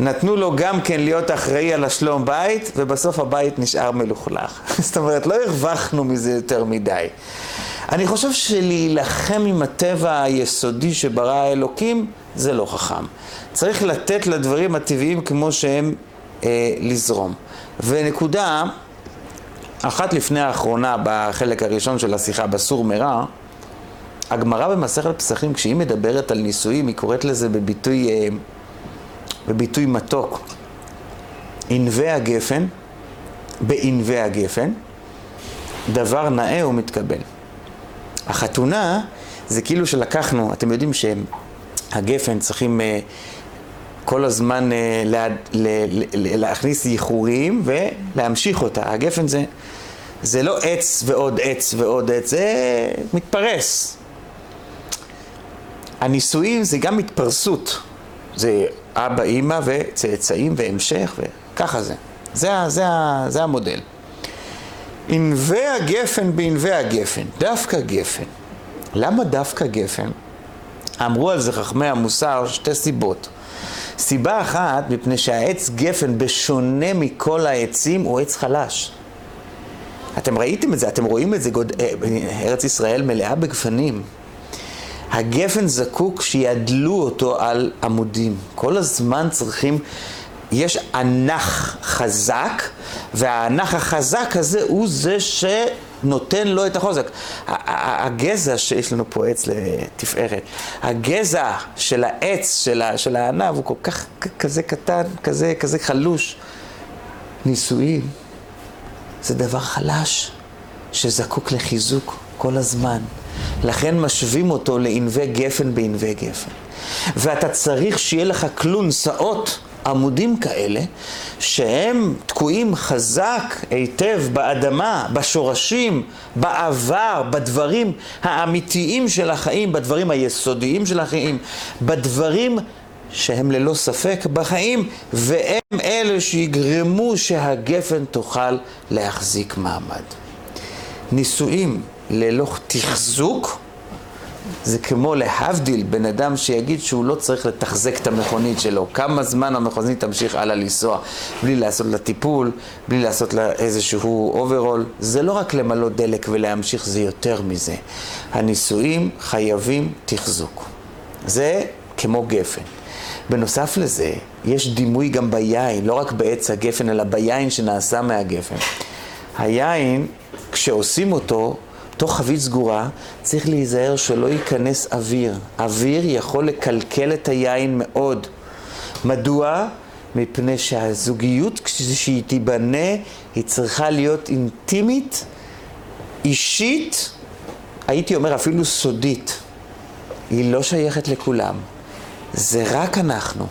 נתנו לו גם כן להיות אחראי על השלום בית, ובסוף הבית נשאר מלוכלך. זאת אומרת, לא הרווחנו מזה יותר מדי. אני חושב שלהילחם עם הטבע היסודי שברא האלוקים, זה לא חכם. צריך לתת לדברים הטבעיים כמו שהם אה, לזרום. ונקודה אחת לפני האחרונה בחלק הראשון של השיחה בסור מרע, הגמרא במסכת פסחים, כשהיא מדברת על נישואים, היא קוראת לזה בביטוי, אה, בביטוי מתוק. ענבי הגפן, בענבי הגפן, דבר נאה ומתקבל. החתונה זה כאילו שלקחנו, אתם יודעים שהגפן צריכים אה, כל הזמן אה, לה, לה, לה, להכניס ייחורים ולהמשיך אותה. הגפן זה, זה לא עץ ועוד עץ ועוד עץ, זה מתפרס. הנישואים זה גם התפרסות. זה אבא, אימא וצאצאים והמשך, וככה זה. זה, זה, זה המודל. ענבי הגפן בענבי הגפן, דווקא גפן. למה דווקא גפן? אמרו על זה חכמי המוסר שתי סיבות. סיבה אחת, מפני שהעץ גפן, בשונה מכל העצים, הוא עץ חלש. אתם ראיתם את זה, אתם רואים את זה, גוד... אה, ארץ ישראל מלאה בגפנים. הגפן זקוק שידלו אותו על עמודים. כל הזמן צריכים, יש ענך חזק, והענך החזק הזה הוא זה שנותן לו את החוזק. הגזע שיש לנו פה עץ לתפארת, הגזע של העץ, של, של הענב, הוא כל כך כזה קטן, כזה, כזה חלוש. נישואים זה דבר חלש שזקוק לחיזוק כל הזמן. לכן משווים אותו לענבי גפן בענבי גפן. ואתה צריך שיהיה לך כלון שאות עמודים כאלה, שהם תקועים חזק היטב באדמה, בשורשים, בעבר, בדברים האמיתיים של החיים, בדברים היסודיים של החיים, בדברים שהם ללא ספק בחיים, והם אלה שיגרמו שהגפן תוכל להחזיק מעמד. נישואים ללא תחזוק, זה כמו להבדיל בן אדם שיגיד שהוא לא צריך לתחזק את המכונית שלו. כמה זמן המכונית תמשיך הלאה לנסוע בלי לעשות לה טיפול, בלי לעשות לה איזשהו אוברול. זה לא רק למלא דלק ולהמשיך, זה יותר מזה. הנישואים חייבים תחזוק. זה כמו גפן. בנוסף לזה, יש דימוי גם ביין, לא רק בעץ הגפן, אלא ביין שנעשה מהגפן. היין, כשעושים אותו, תוך חבית סגורה, צריך להיזהר שלא ייכנס אוויר. אוויר יכול לקלקל את היין מאוד. מדוע? מפני שהזוגיות כשהיא תיבנה, היא צריכה להיות אינטימית, אישית, הייתי אומר אפילו סודית. היא לא שייכת לכולם. זה רק אנחנו.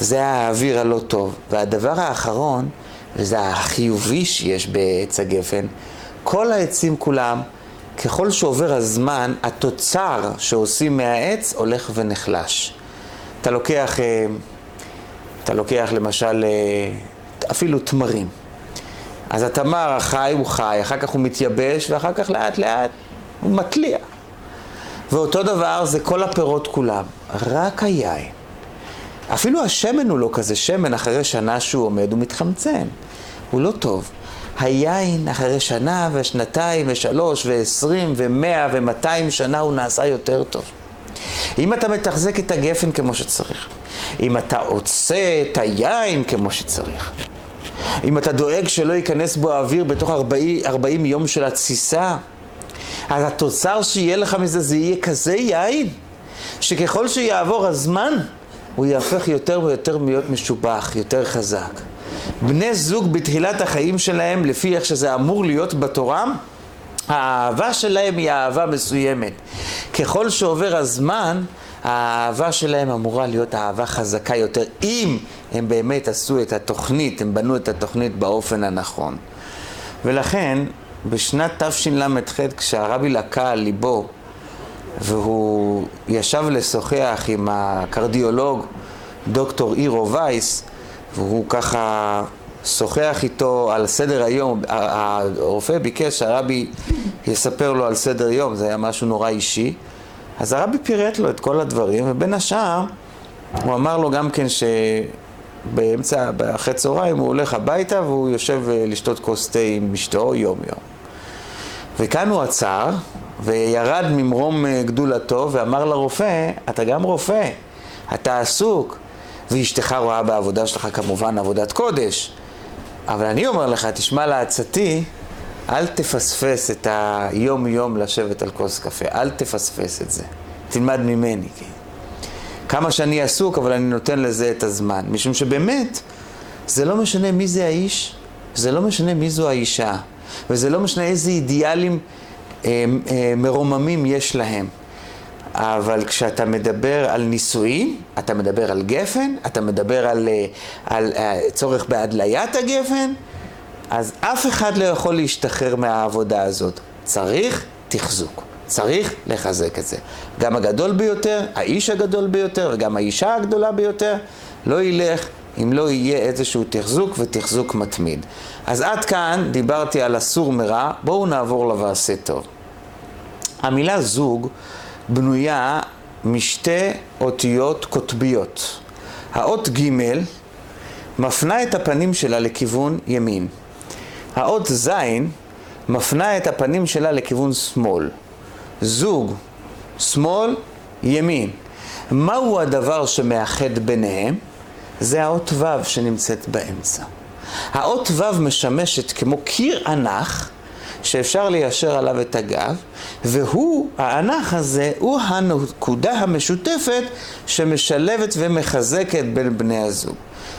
זה האוויר הלא טוב. והדבר האחרון, וזה החיובי שיש בעץ הגפן, כל העצים כולם, ככל שעובר הזמן, התוצר שעושים מהעץ הולך ונחלש. אתה לוקח, אה, אתה לוקח למשל אה, אפילו תמרים. אז התמר החי הוא חי, אחר כך הוא מתייבש, ואחר כך לאט לאט הוא מתליע. ואותו דבר זה כל הפירות כולם, רק היין. אפילו השמן הוא לא כזה שמן, אחרי שנה שהוא עומד הוא מתחמצן. הוא לא טוב. היין אחרי שנה ושנתיים ושלוש ועשרים ומאה ומאתיים שנה הוא נעשה יותר טוב. אם אתה מתחזק את הגפן כמו שצריך, אם אתה עושה את היין כמו שצריך, אם אתה דואג שלא ייכנס בו האוויר בתוך 40, 40 יום של התסיסה, אז התוצר שיהיה לך מזה זה יהיה כזה יין, שככל שיעבור הזמן, הוא יהפך יותר ויותר להיות משובח, יותר חזק. בני זוג בתחילת החיים שלהם, לפי איך שזה אמור להיות בתורה, האהבה שלהם היא אהבה מסוימת. ככל שעובר הזמן, האהבה שלהם אמורה להיות אהבה חזקה יותר, אם הם באמת עשו את התוכנית, הם בנו את התוכנית באופן הנכון. ולכן, בשנת תשל"ח, כשהרבי לקה על ליבו, והוא ישב לשוחח עם הקרדיולוג דוקטור אירו וייס, והוא ככה שוחח איתו על סדר היום, הרופא ביקש שהרבי יספר לו על סדר יום, זה היה משהו נורא אישי, אז הרבי פירט לו את כל הדברים, ובין השאר הוא אמר לו גם כן שבאמצע, אחרי צהריים הוא הולך הביתה והוא יושב אה, לשתות כוס תה עם אשתו יום יום. וכאן הוא עצר וירד ממרום אה, גדולתו ואמר לרופא, אתה גם רופא, אתה עסוק, ואשתך רואה בעבודה שלך כמובן עבודת קודש. אבל אני אומר לך, תשמע לעצתי, אל תפספס את היום-יום לשבת על כוס קפה, אל תפספס את זה. תלמד ממני, כן. כמה שאני עסוק, אבל אני נותן לזה את הזמן. משום שבאמת, זה לא משנה מי זה האיש, זה לא משנה מי זו האישה, וזה לא משנה איזה אידיאלים אה, אה, מרוממים יש להם. אבל כשאתה מדבר על נישואים, אתה מדבר על גפן, אתה מדבר על, אה, על, על צורך בהדליית הגפן, אז אף אחד לא יכול להשתחרר מהעבודה הזאת. צריך תחזוק. צריך לחזק את זה. גם הגדול ביותר, האיש הגדול ביותר וגם האישה הגדולה ביותר, לא ילך אם לא יהיה איזשהו תחזוק ותחזוק מתמיד. אז עד כאן דיברתי על הסור מרע, בואו נעבור לוועשה טוב. המילה זוג בנויה משתי אותיות קוטביות. האות ג' מפנה את הפנים שלה לכיוון ימין. האות ז' מפנה את הפנים שלה לכיוון שמאל. זוג, שמאל, ימין. מהו הדבר שמאחד ביניהם? זה האות ו' שנמצאת באמצע. האות ו' משמשת כמו קיר ענך שאפשר ליישר עליו את הגב, והוא, הענך הזה, הוא הנקודה המשותפת שמשלבת ומחזקת בין בני הזוג.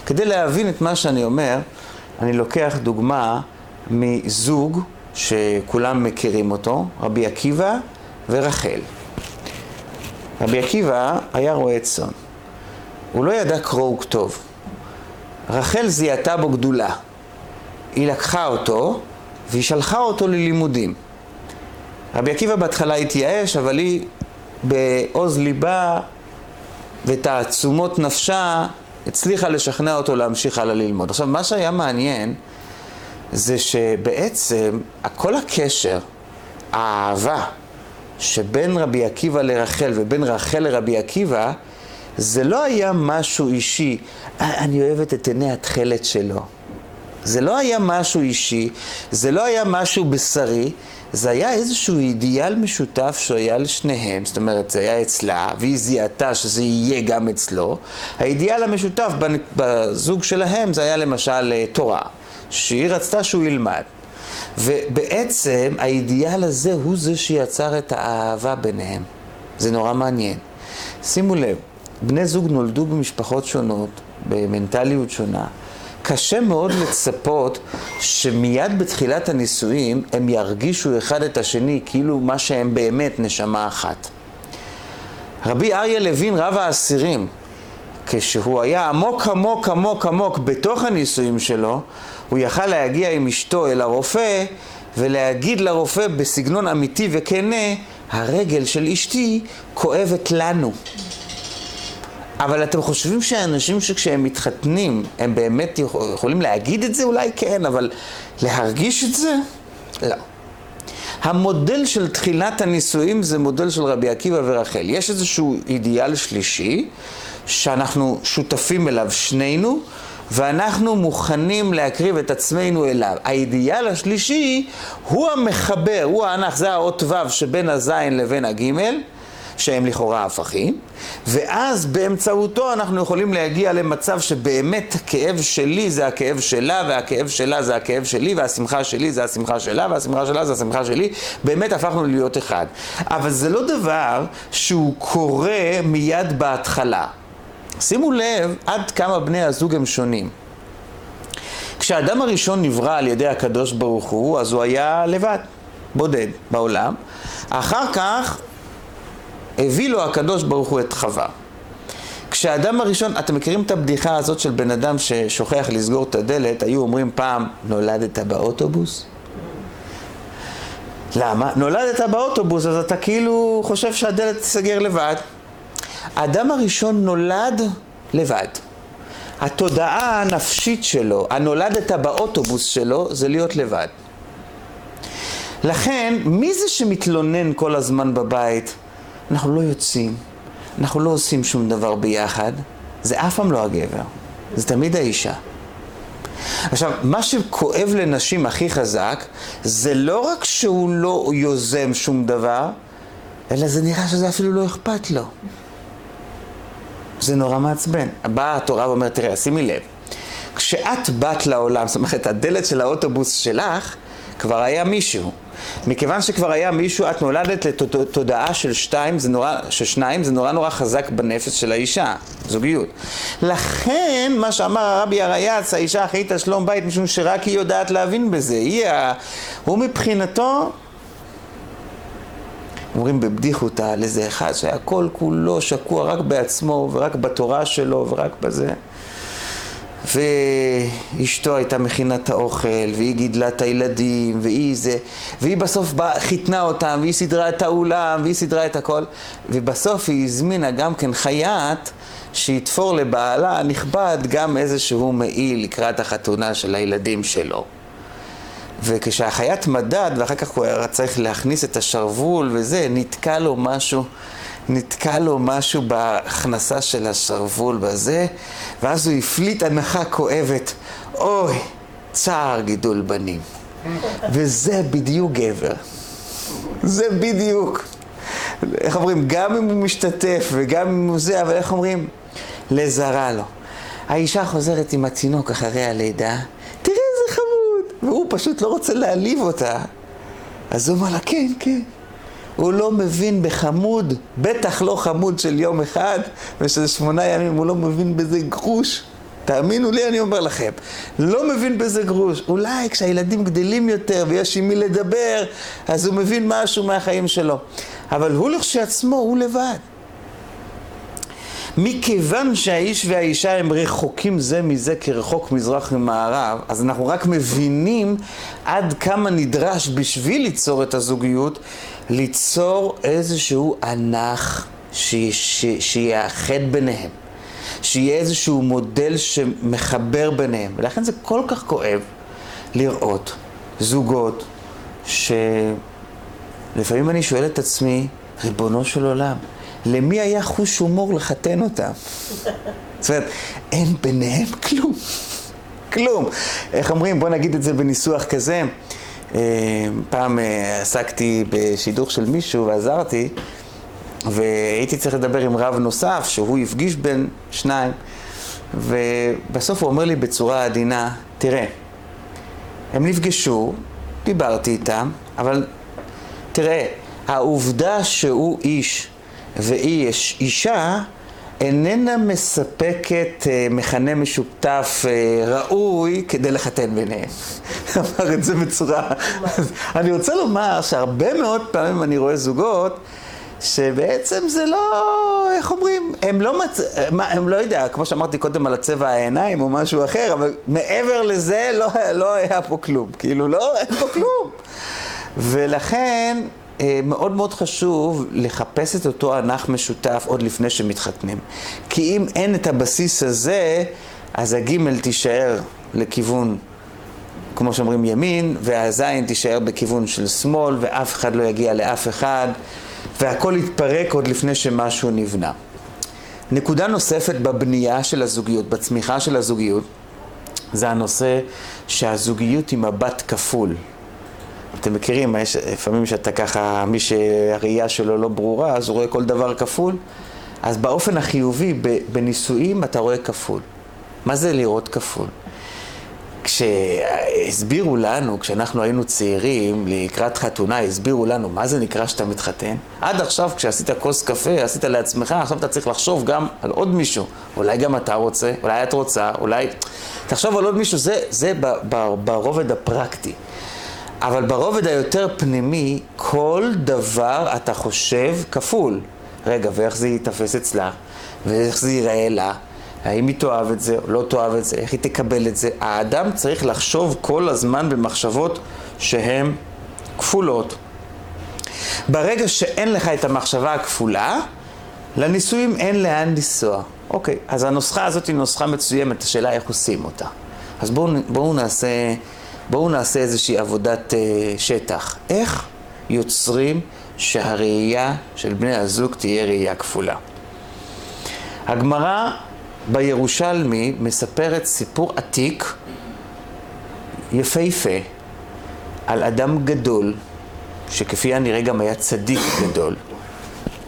כדי להבין את מה שאני אומר, אני לוקח דוגמה מזוג שכולם מכירים אותו, רבי עקיבא ורחל. רבי עקיבא היה רועה צאן. הוא לא ידע קרוא וכתוב. רחל זיהתה בו גדולה. היא לקחה אותו והיא שלחה אותו ללימודים. רבי עקיבא בהתחלה התייאש, אבל היא בעוז ליבה ותעצומות נפשה הצליחה לשכנע אותו להמשיך הלאה ללמוד. עכשיו, מה שהיה מעניין זה שבעצם כל הקשר, האהבה שבין רבי עקיבא לרחל ובין רחל לרבי עקיבא, זה לא היה משהו אישי, אני אוהבת את עיני התכלת שלו. זה לא היה משהו אישי, זה לא היה משהו בשרי, זה היה איזשהו אידיאל משותף שהיה לשניהם, זאת אומרת, זה היה אצלה, והיא זיהתה שזה יהיה גם אצלו. האידיאל המשותף בזוג שלהם זה היה למשל אה, תורה, שהיא רצתה שהוא ילמד. ובעצם האידיאל הזה הוא זה שיצר את האהבה ביניהם. זה נורא מעניין. שימו לב, בני זוג נולדו במשפחות שונות, במנטליות שונה. קשה מאוד לצפות שמיד בתחילת הנישואים הם ירגישו אחד את השני כאילו מה שהם באמת נשמה אחת. רבי אריה לוין, רב האסירים, כשהוא היה עמוק עמוק עמוק עמוק בתוך הנישואים שלו, הוא יכל להגיע עם אשתו אל הרופא ולהגיד לרופא בסגנון אמיתי וכנה, הרגל של אשתי כואבת לנו. אבל אתם חושבים שאנשים שכשהם מתחתנים, הם באמת יכולים להגיד את זה? אולי כן, אבל להרגיש את זה? לא. המודל של תחילת הנישואים זה מודל של רבי עקיבא ורחל. יש איזשהו אידיאל שלישי שאנחנו שותפים אליו שנינו, ואנחנו מוכנים להקריב את עצמנו אליו. האידיאל השלישי הוא המחבר, הוא הענך, זה האות ו' שבין הזין לבין הגימל. שהם לכאורה הפכים, ואז באמצעותו אנחנו יכולים להגיע למצב שבאמת הכאב שלי זה הכאב שלה, והכאב שלה זה הכאב שלי, והשמחה שלי זה השמחה שלה, והשמחה שלה זה השמחה שלי, באמת הפכנו להיות אחד. אבל זה לא דבר שהוא קורה מיד בהתחלה. שימו לב עד כמה בני הזוג הם שונים. כשהאדם הראשון נברא על ידי הקדוש ברוך הוא, אז הוא היה לבד, בודד בעולם. אחר כך הביא לו הקדוש ברוך הוא את חווה. כשהאדם הראשון, אתם מכירים את הבדיחה הזאת של בן אדם ששוכח לסגור את הדלת, היו אומרים פעם, נולדת באוטובוס? למה? נולדת באוטובוס, אז אתה כאילו חושב שהדלת תסגר לבד. האדם הראשון נולד לבד. התודעה הנפשית שלו, הנולדת באוטובוס שלו, זה להיות לבד. לכן, מי זה שמתלונן כל הזמן בבית? אנחנו לא יוצאים, אנחנו לא עושים שום דבר ביחד, זה אף פעם לא הגבר, זה תמיד האישה. עכשיו, מה שכואב לנשים הכי חזק, זה לא רק שהוא לא יוזם שום דבר, אלא זה נראה שזה אפילו לא אכפת לו. זה נורא מעצבן. באה התורה ואומרת, תראה, שימי לב, כשאת באת לעולם, זאת אומרת, הדלת של האוטובוס שלך, כבר היה מישהו. מכיוון שכבר היה מישהו, את נולדת לתודעה של שתיים, זה נורא, של שניים, זה נורא נורא חזק בנפש של האישה, זוגיות. לכן, מה שאמר הרבי הרייץ, האישה אחראית על שלום בית, משום שרק היא יודעת להבין בזה. היא ה... הוא מבחינתו, אומרים בבדיחותא על איזה אחד שהיה כל כולו שקוע רק בעצמו ורק בתורה שלו ורק בזה. ואשתו הייתה מכינה את האוכל, והיא גידלה את הילדים, והיא זה, והיא בסוף בא, חיתנה אותם, והיא סידרה את האולם, והיא סידרה את הכל, ובסוף היא הזמינה גם כן חייט שיתפור לבעלה הנכבד גם איזשהו מעיל לקראת החתונה של הילדים שלו. וכשהחייט מדד, ואחר כך הוא היה צריך להכניס את השרוול וזה, נתקע לו משהו. נתקע לו משהו בהכנסה של השרוול בזה, ואז הוא הפליט הנחה כואבת. אוי, צער גידול בנים. וזה בדיוק גבר. זה בדיוק. איך אומרים? גם אם הוא משתתף וגם אם הוא זה, אבל איך אומרים? לזרה לו. האישה חוזרת עם התינוק אחרי הלידה, תראה איזה חמוד! והוא פשוט לא רוצה להעליב אותה. אז הוא אומר לה, כן, כן. הוא לא מבין בחמוד, בטח לא חמוד של יום אחד ושל שמונה ימים, הוא לא מבין בזה גרוש. תאמינו לי, אני אומר לכם, לא מבין בזה גרוש. אולי כשהילדים גדלים יותר ויש עם מי לדבר, אז הוא מבין משהו מהחיים שלו. אבל הוא לכשעצמו, הוא לבד. מכיוון שהאיש והאישה הם רחוקים זה מזה כרחוק מזרח ממערב, אז אנחנו רק מבינים עד כמה נדרש בשביל ליצור את הזוגיות, ליצור איזשהו ענך שיאחד ביניהם, שיהיה איזשהו מודל שמחבר ביניהם, ולכן זה כל כך כואב לראות זוגות שלפעמים אני שואל את עצמי, ריבונו של עולם, למי היה חוש הומור לחתן אותם? זאת אומרת, אין ביניהם כלום. כלום. איך אומרים? בוא נגיד את זה בניסוח כזה. אה, פעם אה, עסקתי בשידוך של מישהו ועזרתי, והייתי צריך לדבר עם רב נוסף, שהוא הפגיש בין שניים, ובסוף הוא אומר לי בצורה עדינה, תראה, הם נפגשו, דיברתי איתם, אבל תראה, העובדה שהוא איש והיא אישה, איננה מספקת אה, מכנה משותף אה, ראוי כדי לחתן ביניהם. אמר את זה בצורה... אני רוצה לומר שהרבה מאוד פעמים אני רואה זוגות שבעצם זה לא, איך אומרים, הם לא מצ... הם לא יודע, כמו שאמרתי קודם על הצבע העיניים או משהו אחר, אבל מעבר לזה לא, לא היה פה כלום. כאילו, לא, אין פה כלום. ולכן... אה, מאוד מאוד חשוב לחפש את אותו ענך משותף עוד לפני שמתחתנים. כי אם אין את הבסיס הזה, אז הגימל תישאר לכיוון, כמו שאומרים, ימין, והזין תישאר בכיוון של שמאל, ואף אחד לא יגיע לאף אחד, והכל יתפרק עוד לפני שמשהו נבנה. נקודה נוספת בבנייה של הזוגיות, בצמיחה של הזוגיות, זה הנושא שהזוגיות היא מבט כפול. אתם מכירים, יש לפעמים שאתה ככה, מי שהראייה שלו לא ברורה, אז הוא רואה כל דבר כפול. אז באופן החיובי, בנישואים אתה רואה כפול. מה זה לראות כפול? כשהסבירו לנו, כשאנחנו היינו צעירים, לקראת חתונה, הסבירו לנו מה זה נקרא שאתה מתחתן. עד עכשיו, כשעשית כוס קפה, עשית לעצמך, עכשיו אתה צריך לחשוב גם על עוד מישהו. אולי גם אתה רוצה, אולי את רוצה, אולי... תחשוב על עוד מישהו, זה, זה ברובד הפרקטי. אבל ברובד היותר פנימי, כל דבר אתה חושב כפול. רגע, ואיך זה ייתפס אצלה? ואיך זה ייראה לה? האם היא תאהב את זה או לא תאהב את זה? איך היא תקבל את זה? האדם צריך לחשוב כל הזמן במחשבות שהן כפולות. ברגע שאין לך את המחשבה הכפולה, לנישואים אין לאן לנסוע. אוקיי, אז הנוסחה הזאת היא נוסחה מצוימת, השאלה איך עושים אותה. אז בואו בוא נעשה... בואו נעשה איזושהי עבודת uh, שטח. איך יוצרים שהראייה של בני הזוג תהיה ראייה כפולה? הגמרא בירושלמי מספרת סיפור עתיק, יפהפה, על אדם גדול, שכפי הנראה גם היה צדיק גדול,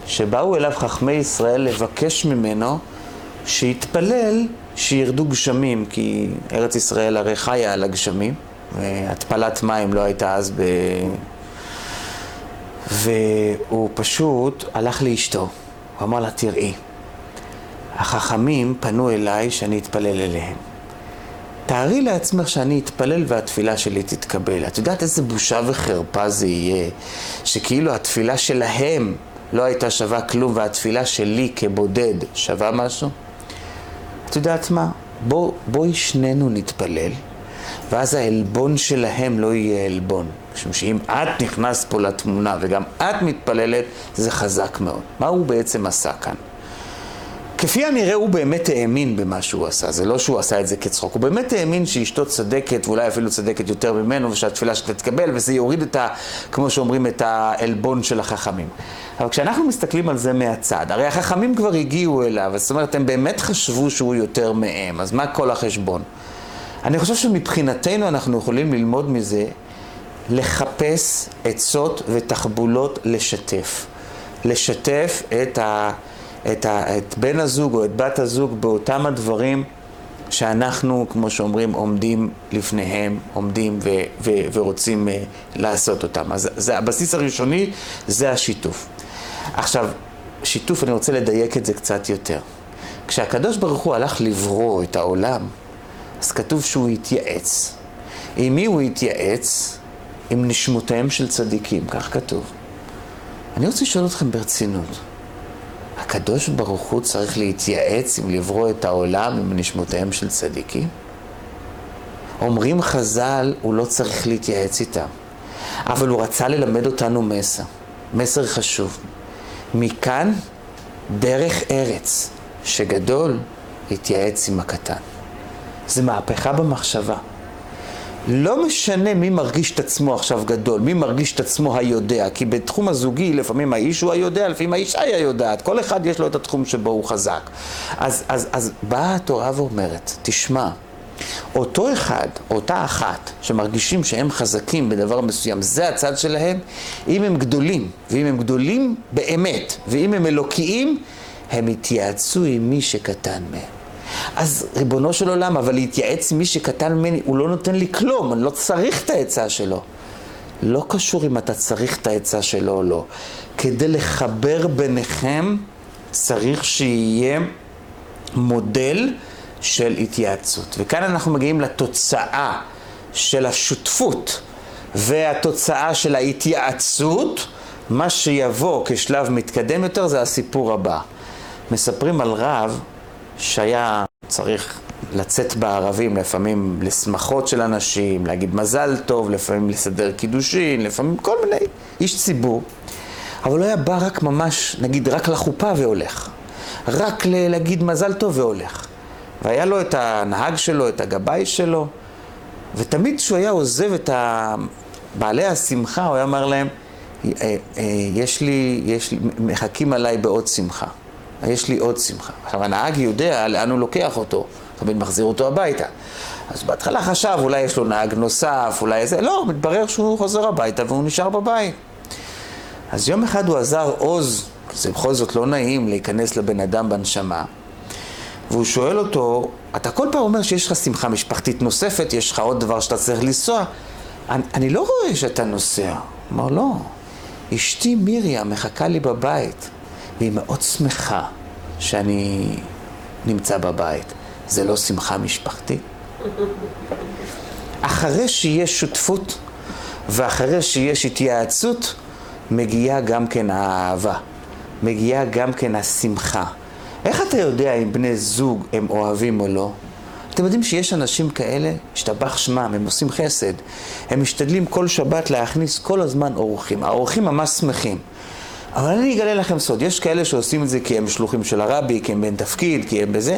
שבאו אליו חכמי ישראל לבקש ממנו שהתפלל שירדו גשמים, כי ארץ ישראל הרי חיה על הגשמים, והתפלת מים לא הייתה אז ב... והוא פשוט הלך לאשתו, הוא אמר לה, תראי, החכמים פנו אליי שאני אתפלל אליהם. תארי לעצמך שאני אתפלל והתפילה שלי תתקבל. את יודעת איזה בושה וחרפה זה יהיה, שכאילו התפילה שלהם לא הייתה שווה כלום והתפילה שלי כבודד שווה משהו? את יודעת מה? בוא, בואי שנינו נתפלל, ואז העלבון שלהם לא יהיה עלבון. משום שאם את נכנסת פה לתמונה וגם את מתפללת, זה חזק מאוד. מה הוא בעצם עשה כאן? כפי הנראה הוא באמת האמין במה שהוא עשה, זה לא שהוא עשה את זה כצחוק, הוא באמת האמין שאשתו צדקת ואולי אפילו צדקת יותר ממנו ושהתפילה שתתקבל וזה יוריד את ה... כמו שאומרים, את העלבון של החכמים. אבל כשאנחנו מסתכלים על זה מהצד, הרי החכמים כבר הגיעו אליו, זאת אומרת, הם באמת חשבו שהוא יותר מהם, אז מה כל החשבון? אני חושב שמבחינתנו אנחנו יכולים ללמוד מזה לחפש עצות ותחבולות לשתף. לשתף את ה... את, ה, את בן הזוג או את בת הזוג באותם הדברים שאנחנו, כמו שאומרים, עומדים לפניהם, עומדים ו, ו, ורוצים uh, לעשות אותם. אז זה הבסיס הראשוני, זה השיתוף. עכשיו, שיתוף, אני רוצה לדייק את זה קצת יותר. כשהקדוש ברוך הוא הלך לברוא את העולם, אז כתוב שהוא התייעץ. עם מי הוא התייעץ? עם נשמותיהם של צדיקים, כך כתוב. אני רוצה לשאול אתכם ברצינות. הקדוש ברוך הוא צריך להתייעץ עם לברוא את העולם עם נשמותיהם של צדיקים? אומרים חז"ל, הוא לא צריך להתייעץ איתם, אבל הוא רצה ללמד אותנו מסר, מסר חשוב. מכאן דרך ארץ, שגדול התייעץ עם הקטן. זה מהפכה במחשבה. לא משנה מי מרגיש את עצמו עכשיו גדול, מי מרגיש את עצמו היודע, כי בתחום הזוגי לפעמים האיש הוא היודע, לפעמים האישה היא היודעת, כל אחד יש לו את התחום שבו הוא חזק. אז, אז, אז באה התורה ואומרת, תשמע, אותו אחד, אותה אחת, שמרגישים שהם חזקים בדבר מסוים, זה הצד שלהם, אם הם גדולים, ואם הם גדולים באמת, ואם הם אלוקיים, הם יתייעצו עם מי שקטן מהם. אז ריבונו של עולם, אבל להתייעץ עם מי שקטן ממני, הוא לא נותן לי כלום, אני לא צריך את העצה שלו. לא קשור אם אתה צריך את העצה שלו או לא. כדי לחבר ביניכם, צריך שיהיה מודל של התייעצות. וכאן אנחנו מגיעים לתוצאה של השותפות והתוצאה של ההתייעצות. מה שיבוא כשלב מתקדם יותר זה הסיפור הבא. מספרים על רב שהיה צריך לצאת בערבים, לפעמים לשמחות של אנשים, להגיד מזל טוב, לפעמים לסדר קידושין, לפעמים כל מיני, איש ציבור. אבל הוא היה בא רק ממש, נגיד, רק לחופה והולך. רק להגיד מזל טוב והולך. והיה לו את הנהג שלו, את הגבאי שלו, ותמיד כשהוא היה עוזב את בעלי השמחה, הוא היה אומר להם, אה, אה, יש לי, יש לי, מחכים עליי בעוד שמחה. יש לי עוד שמחה. עכשיו, הנהג יודע לאן הוא לוקח אותו, תמיד מחזיר אותו הביתה. אז בהתחלה חשב, אולי יש לו נהג נוסף, אולי איזה... לא, מתברר שהוא חוזר הביתה והוא נשאר בבית. אז יום אחד הוא עזר עוז, זה בכל זאת לא נעים להיכנס לבן אדם בנשמה, והוא שואל אותו, אתה כל פעם אומר שיש לך שמחה משפחתית נוספת, יש לך עוד דבר שאתה צריך לנסוע. אני, אני לא רואה שאתה נוסע. הוא אמר, לא, אשתי מיריה מחכה לי בבית. והיא מאוד שמחה שאני נמצא בבית. זה לא שמחה משפחתית? אחרי שיש שותפות ואחרי שיש התייעצות, מגיעה גם כן האהבה, מגיעה גם כן השמחה. איך אתה יודע אם בני זוג הם אוהבים או לא? אתם יודעים שיש אנשים כאלה, השתבח שמם, הם עושים חסד. הם משתדלים כל שבת להכניס כל הזמן אורחים. האורחים ממש שמחים. אבל אני אגלה לכם סוד, יש כאלה שעושים את זה כי הם שלוחים של הרבי, כי הם בין תפקיד, כי הם בזה,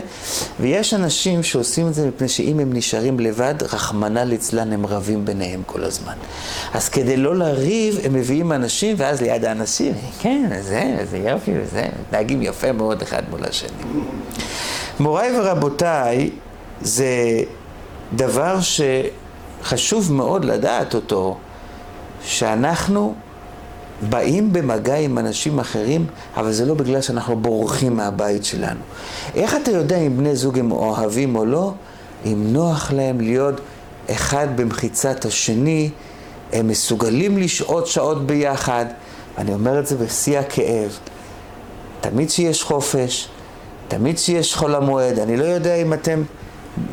ויש אנשים שעושים את זה מפני שאם הם נשארים לבד, רחמנא ליצלן הם רבים ביניהם כל הזמן. אז כדי לא לריב, הם מביאים אנשים, ואז ליד האנשים, כן, זה, זה יופי, וזה, מתנהגים יפה מאוד אחד מול השני. מוריי ורבותיי, זה דבר שחשוב מאוד לדעת אותו, שאנחנו באים במגע עם אנשים אחרים, אבל זה לא בגלל שאנחנו בורחים מהבית שלנו. איך אתה יודע אם בני זוג הם אוהבים או לא? אם נוח להם להיות אחד במחיצת השני, הם מסוגלים לשהות שעות ביחד. אני אומר את זה בשיא הכאב. תמיד שיש חופש, תמיד שיש חול המועד. אני לא יודע אם אתם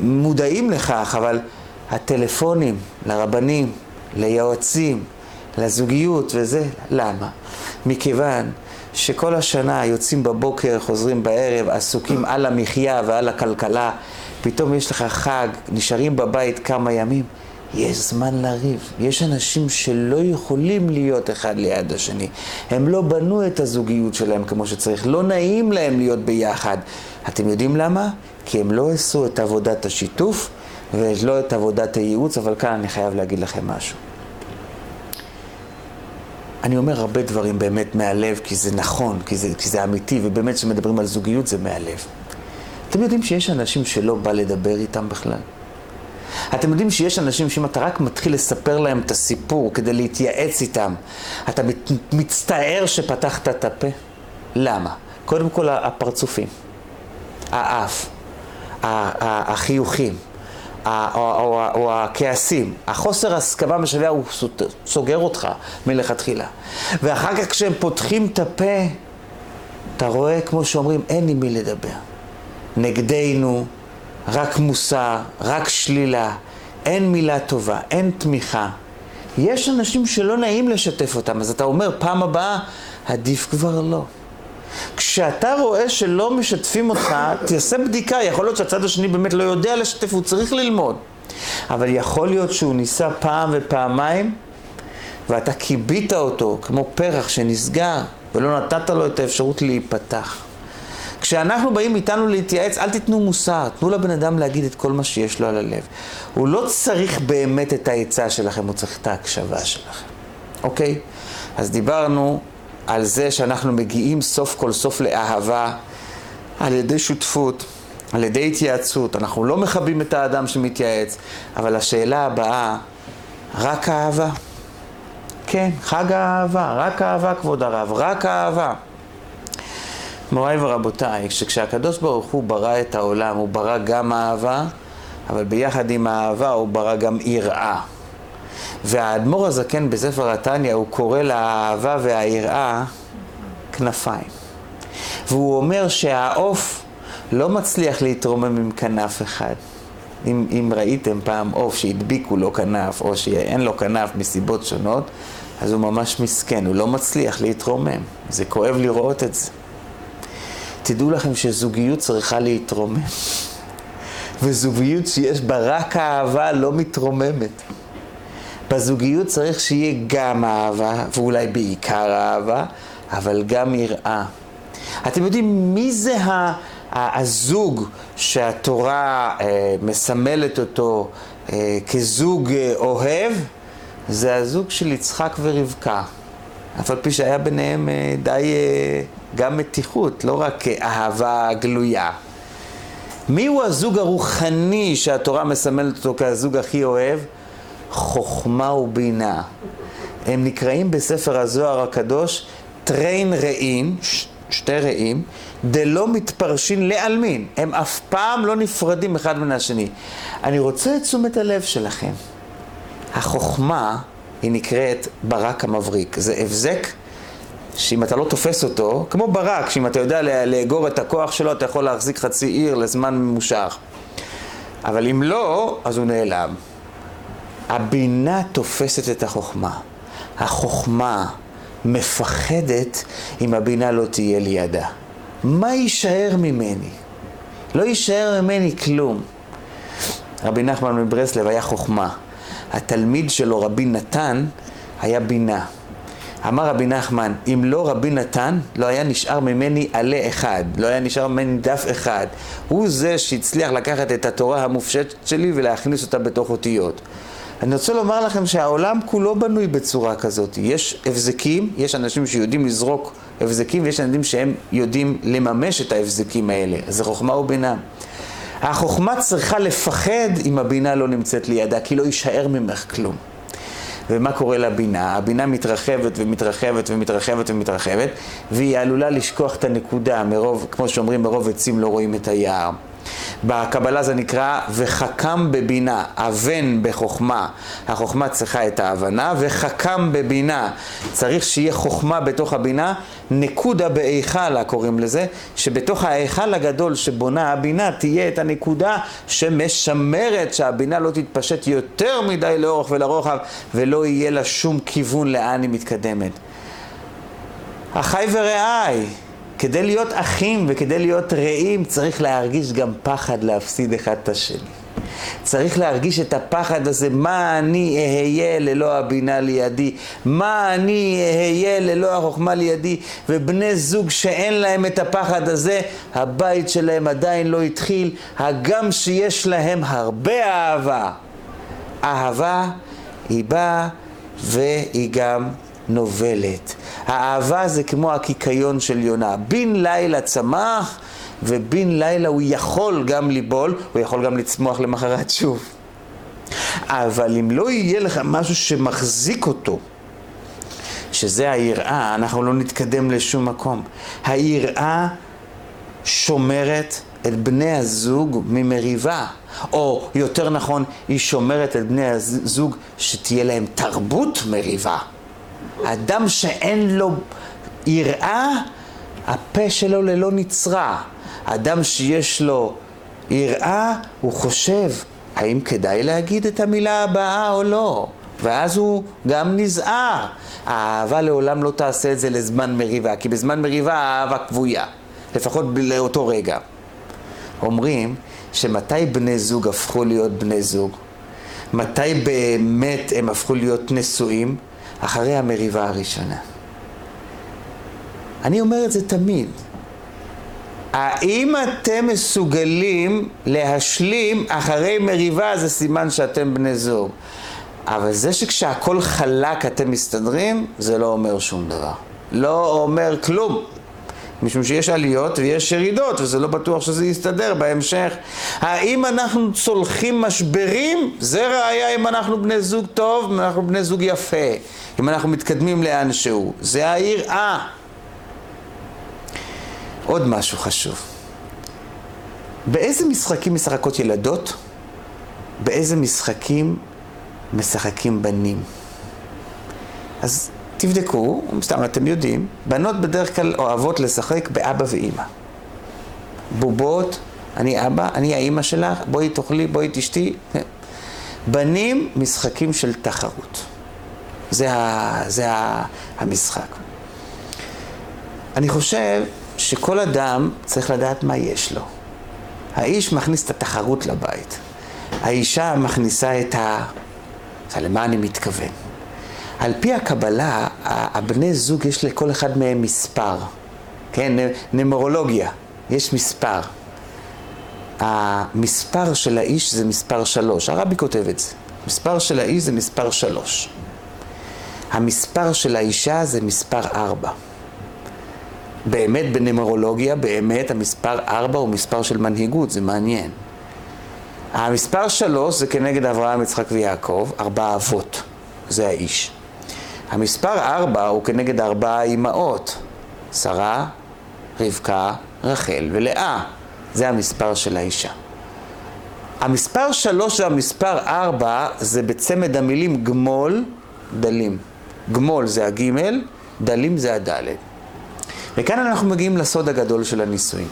מודעים לכך, אבל הטלפונים לרבנים, ליועצים, לזוגיות וזה, למה? מכיוון שכל השנה יוצאים בבוקר, חוזרים בערב, עסוקים על המחיה ועל הכלכלה, פתאום יש לך חג, נשארים בבית כמה ימים, יש זמן לריב. יש אנשים שלא יכולים להיות אחד ליד השני. הם לא בנו את הזוגיות שלהם כמו שצריך, לא נעים להם להיות ביחד. אתם יודעים למה? כי הם לא עשו את עבודת השיתוף ולא את עבודת הייעוץ, אבל כאן אני חייב להגיד לכם משהו. אני אומר הרבה דברים באמת מהלב, כי זה נכון, כי זה, כי זה אמיתי, ובאמת כשמדברים על זוגיות זה מהלב. אתם יודעים שיש אנשים שלא בא לדבר איתם בכלל? אתם יודעים שיש אנשים שאם אתה רק מתחיל לספר להם את הסיפור כדי להתייעץ איתם, אתה מצטער שפתחת את הפה? למה? קודם כל הפרצופים, האף, החיוכים, או הכעסים, החוסר הסכמה משווע הוא סוגר אותך מלכתחילה. ואחר כך כשהם פותחים את הפה, אתה רואה, כמו שאומרים, אין עם מי לדבר. נגדנו, רק מוסר, רק שלילה, אין מילה טובה, אין תמיכה. יש אנשים שלא נעים לשתף אותם, אז אתה אומר, פעם הבאה, עדיף כבר לא. כשאתה רואה שלא משתפים אותך, תעשה בדיקה, יכול להיות שהצד השני באמת לא יודע לשתף, הוא צריך ללמוד. אבל יכול להיות שהוא ניסה פעם ופעמיים, ואתה כיבית אותו כמו פרח שנסגר, ולא נתת לו את האפשרות להיפתח. כשאנחנו באים איתנו להתייעץ, אל תיתנו מוסר, תנו לבן אדם להגיד את כל מה שיש לו על הלב. הוא לא צריך באמת את העצה שלכם, הוא צריך את ההקשבה שלכם, אוקיי? אז דיברנו על זה שאנחנו מגיעים סוף כל סוף לאהבה על ידי שותפות, על ידי התייעצות. אנחנו לא מכבים את האדם שמתייעץ, אבל השאלה הבאה, רק אהבה? כן, חג האהבה, רק אהבה כבוד הרב, רק אהבה. מוריי ורבותיי, שכשהקדוש ברוך הוא ברא את העולם, הוא ברא גם אהבה, אבל ביחד עם האהבה הוא ברא גם יראה. והאדמו"ר הזקן בספר התניא, הוא קורא לאהבה והיראה כנפיים. והוא אומר שהעוף לא מצליח להתרומם עם כנף אחד. אם, אם ראיתם פעם עוף שהדביקו לו כנף, או שאין לו כנף מסיבות שונות, אז הוא ממש מסכן, הוא לא מצליח להתרומם. זה כואב לראות את זה. תדעו לכם שזוגיות צריכה להתרומם. וזוגיות שיש בה רק אהבה לא מתרוממת. בזוגיות צריך שיהיה גם אהבה, ואולי בעיקר אהבה, אבל גם יראה. אתם יודעים מי זה הזוג שהתורה אה, מסמלת אותו אה, כזוג אה, אוהב? זה הזוג של יצחק ורבקה. אף על פי שהיה ביניהם די גם מתיחות, לא רק אהבה גלויה. מי הוא הזוג הרוחני שהתורה מסמלת אותו כהזוג הכי אוהב? חוכמה ובינה. הם נקראים בספר הזוהר הקדוש טריין רעים, שתי רעים, דלא מתפרשין לעלמין. הם אף פעם לא נפרדים אחד מן השני. אני רוצה את תשומת הלב שלכם. החוכמה היא נקראת ברק המבריק. זה הבזק שאם אתה לא תופס אותו, כמו ברק, שאם אתה יודע לאגור את הכוח שלו, אתה יכול להחזיק חצי עיר לזמן ממושך. אבל אם לא, אז הוא נעלם. הבינה תופסת את החוכמה. החוכמה מפחדת אם הבינה לא תהיה לידה. מה יישאר ממני? לא יישאר ממני כלום. רבי נחמן מברסלב היה חוכמה. התלמיד שלו, רבי נתן, היה בינה. אמר רבי נחמן, אם לא רבי נתן, לא היה נשאר ממני עלה אחד, לא היה נשאר ממני דף אחד. הוא זה שהצליח לקחת את התורה המופשטת שלי ולהכניס אותה בתוך אותיות. אני רוצה לומר לכם שהעולם כולו בנוי בצורה כזאת. יש הבזקים, יש אנשים שיודעים לזרוק הבזקים, ויש אנשים שהם יודעים לממש את ההבזקים האלה. זה חוכמה ובינה. החוכמה צריכה לפחד אם הבינה לא נמצאת לידה, כי לא יישאר ממך כלום. ומה קורה לבינה? הבינה מתרחבת ומתרחבת ומתרחבת ומתרחבת, והיא עלולה לשכוח את הנקודה, מרוב, כמו שאומרים, מרוב עצים לא רואים את היער. בקבלה זה נקרא וחכם בבינה, אבן בחוכמה. החוכמה צריכה את ההבנה, וחכם בבינה. צריך שיהיה חוכמה בתוך הבינה, נקודה בהיכלה קוראים לזה, שבתוך ההיכל הגדול שבונה הבינה תהיה את הנקודה שמשמרת שהבינה לא תתפשט יותר מדי לאורך ולרוחב ולא יהיה לה שום כיוון לאן היא מתקדמת. אחי ורעי, כדי להיות אחים וכדי להיות רעים צריך להרגיש גם פחד להפסיד אחד את השני. צריך להרגיש את הפחד הזה, מה אני אהיה ללא הבינה לידי, מה אני אהיה ללא החוכמה לידי, ובני זוג שאין להם את הפחד הזה, הבית שלהם עדיין לא התחיל, הגם שיש להם הרבה אהבה. אהבה היא באה והיא גם נובלת. האהבה זה כמו הקיקיון של יונה. בן לילה צמח, ובן לילה הוא יכול גם ליבול, הוא יכול גם לצמוח למחרת שוב. אבל אם לא יהיה לך משהו שמחזיק אותו, שזה היראה, אנחנו לא נתקדם לשום מקום. היראה שומרת את בני הזוג ממריבה, או יותר נכון, היא שומרת את בני הזוג שתהיה להם תרבות מריבה. אדם שאין לו יראה, הפה שלו ללא נצרה. אדם שיש לו יראה, הוא חושב, האם כדאי להגיד את המילה הבאה או לא? ואז הוא גם נזהר. האהבה לעולם לא תעשה את זה לזמן מריבה, כי בזמן מריבה האהבה כבויה, לפחות לאותו רגע. אומרים שמתי בני זוג הפכו להיות בני זוג? מתי באמת הם הפכו להיות נשואים? אחרי המריבה הראשונה. אני אומר את זה תמיד. האם אתם מסוגלים להשלים אחרי מריבה זה סימן שאתם בני זוג. אבל זה שכשהכול חלק אתם מסתדרים, זה לא אומר שום דבר. לא אומר כלום. משום שיש עליות ויש ירידות, וזה לא בטוח שזה יסתדר בהמשך. האם אנחנו צולחים משברים? זה ראיה אם אנחנו בני זוג טוב, אם אנחנו בני זוג יפה, אם אנחנו מתקדמים לאן שהוא. זה היראה. עוד משהו חשוב. באיזה משחקים משחקות ילדות? באיזה משחקים משחקים בנים? אז תבדקו, סתם אתם יודעים, בנות בדרך כלל אוהבות לשחק באבא ואימא. בובות, אני אבא, אני האימא שלך, בואי תאכלי, בואי תשתי. בנים, משחקים של תחרות. זה, ה, זה ה, המשחק. אני חושב שכל אדם צריך לדעת מה יש לו. האיש מכניס את התחרות לבית. האישה מכניסה את ה... למה אני מתכוון? על פי הקבלה, הבני זוג יש לכל אחד מהם מספר, כן, נמרולוגיה, יש מספר. המספר של האיש זה מספר שלוש, הרבי כותב את זה. מספר של האיש זה מספר שלוש. המספר של האישה זה מספר ארבע. באמת בנמרולוגיה, באמת המספר ארבע הוא מספר של מנהיגות, זה מעניין. המספר שלוש זה כנגד אברהם, יצחק ויעקב, ארבע אבות, זה האיש. המספר ארבע הוא כנגד ארבע אימהות, שרה, רבקה, רחל ולאה. זה המספר של האישה. המספר שלוש והמספר ארבע זה בצמד המילים גמול, דלים. גמול זה הגימל, דלים זה הדלת. וכאן אנחנו מגיעים לסוד הגדול של הנישואים.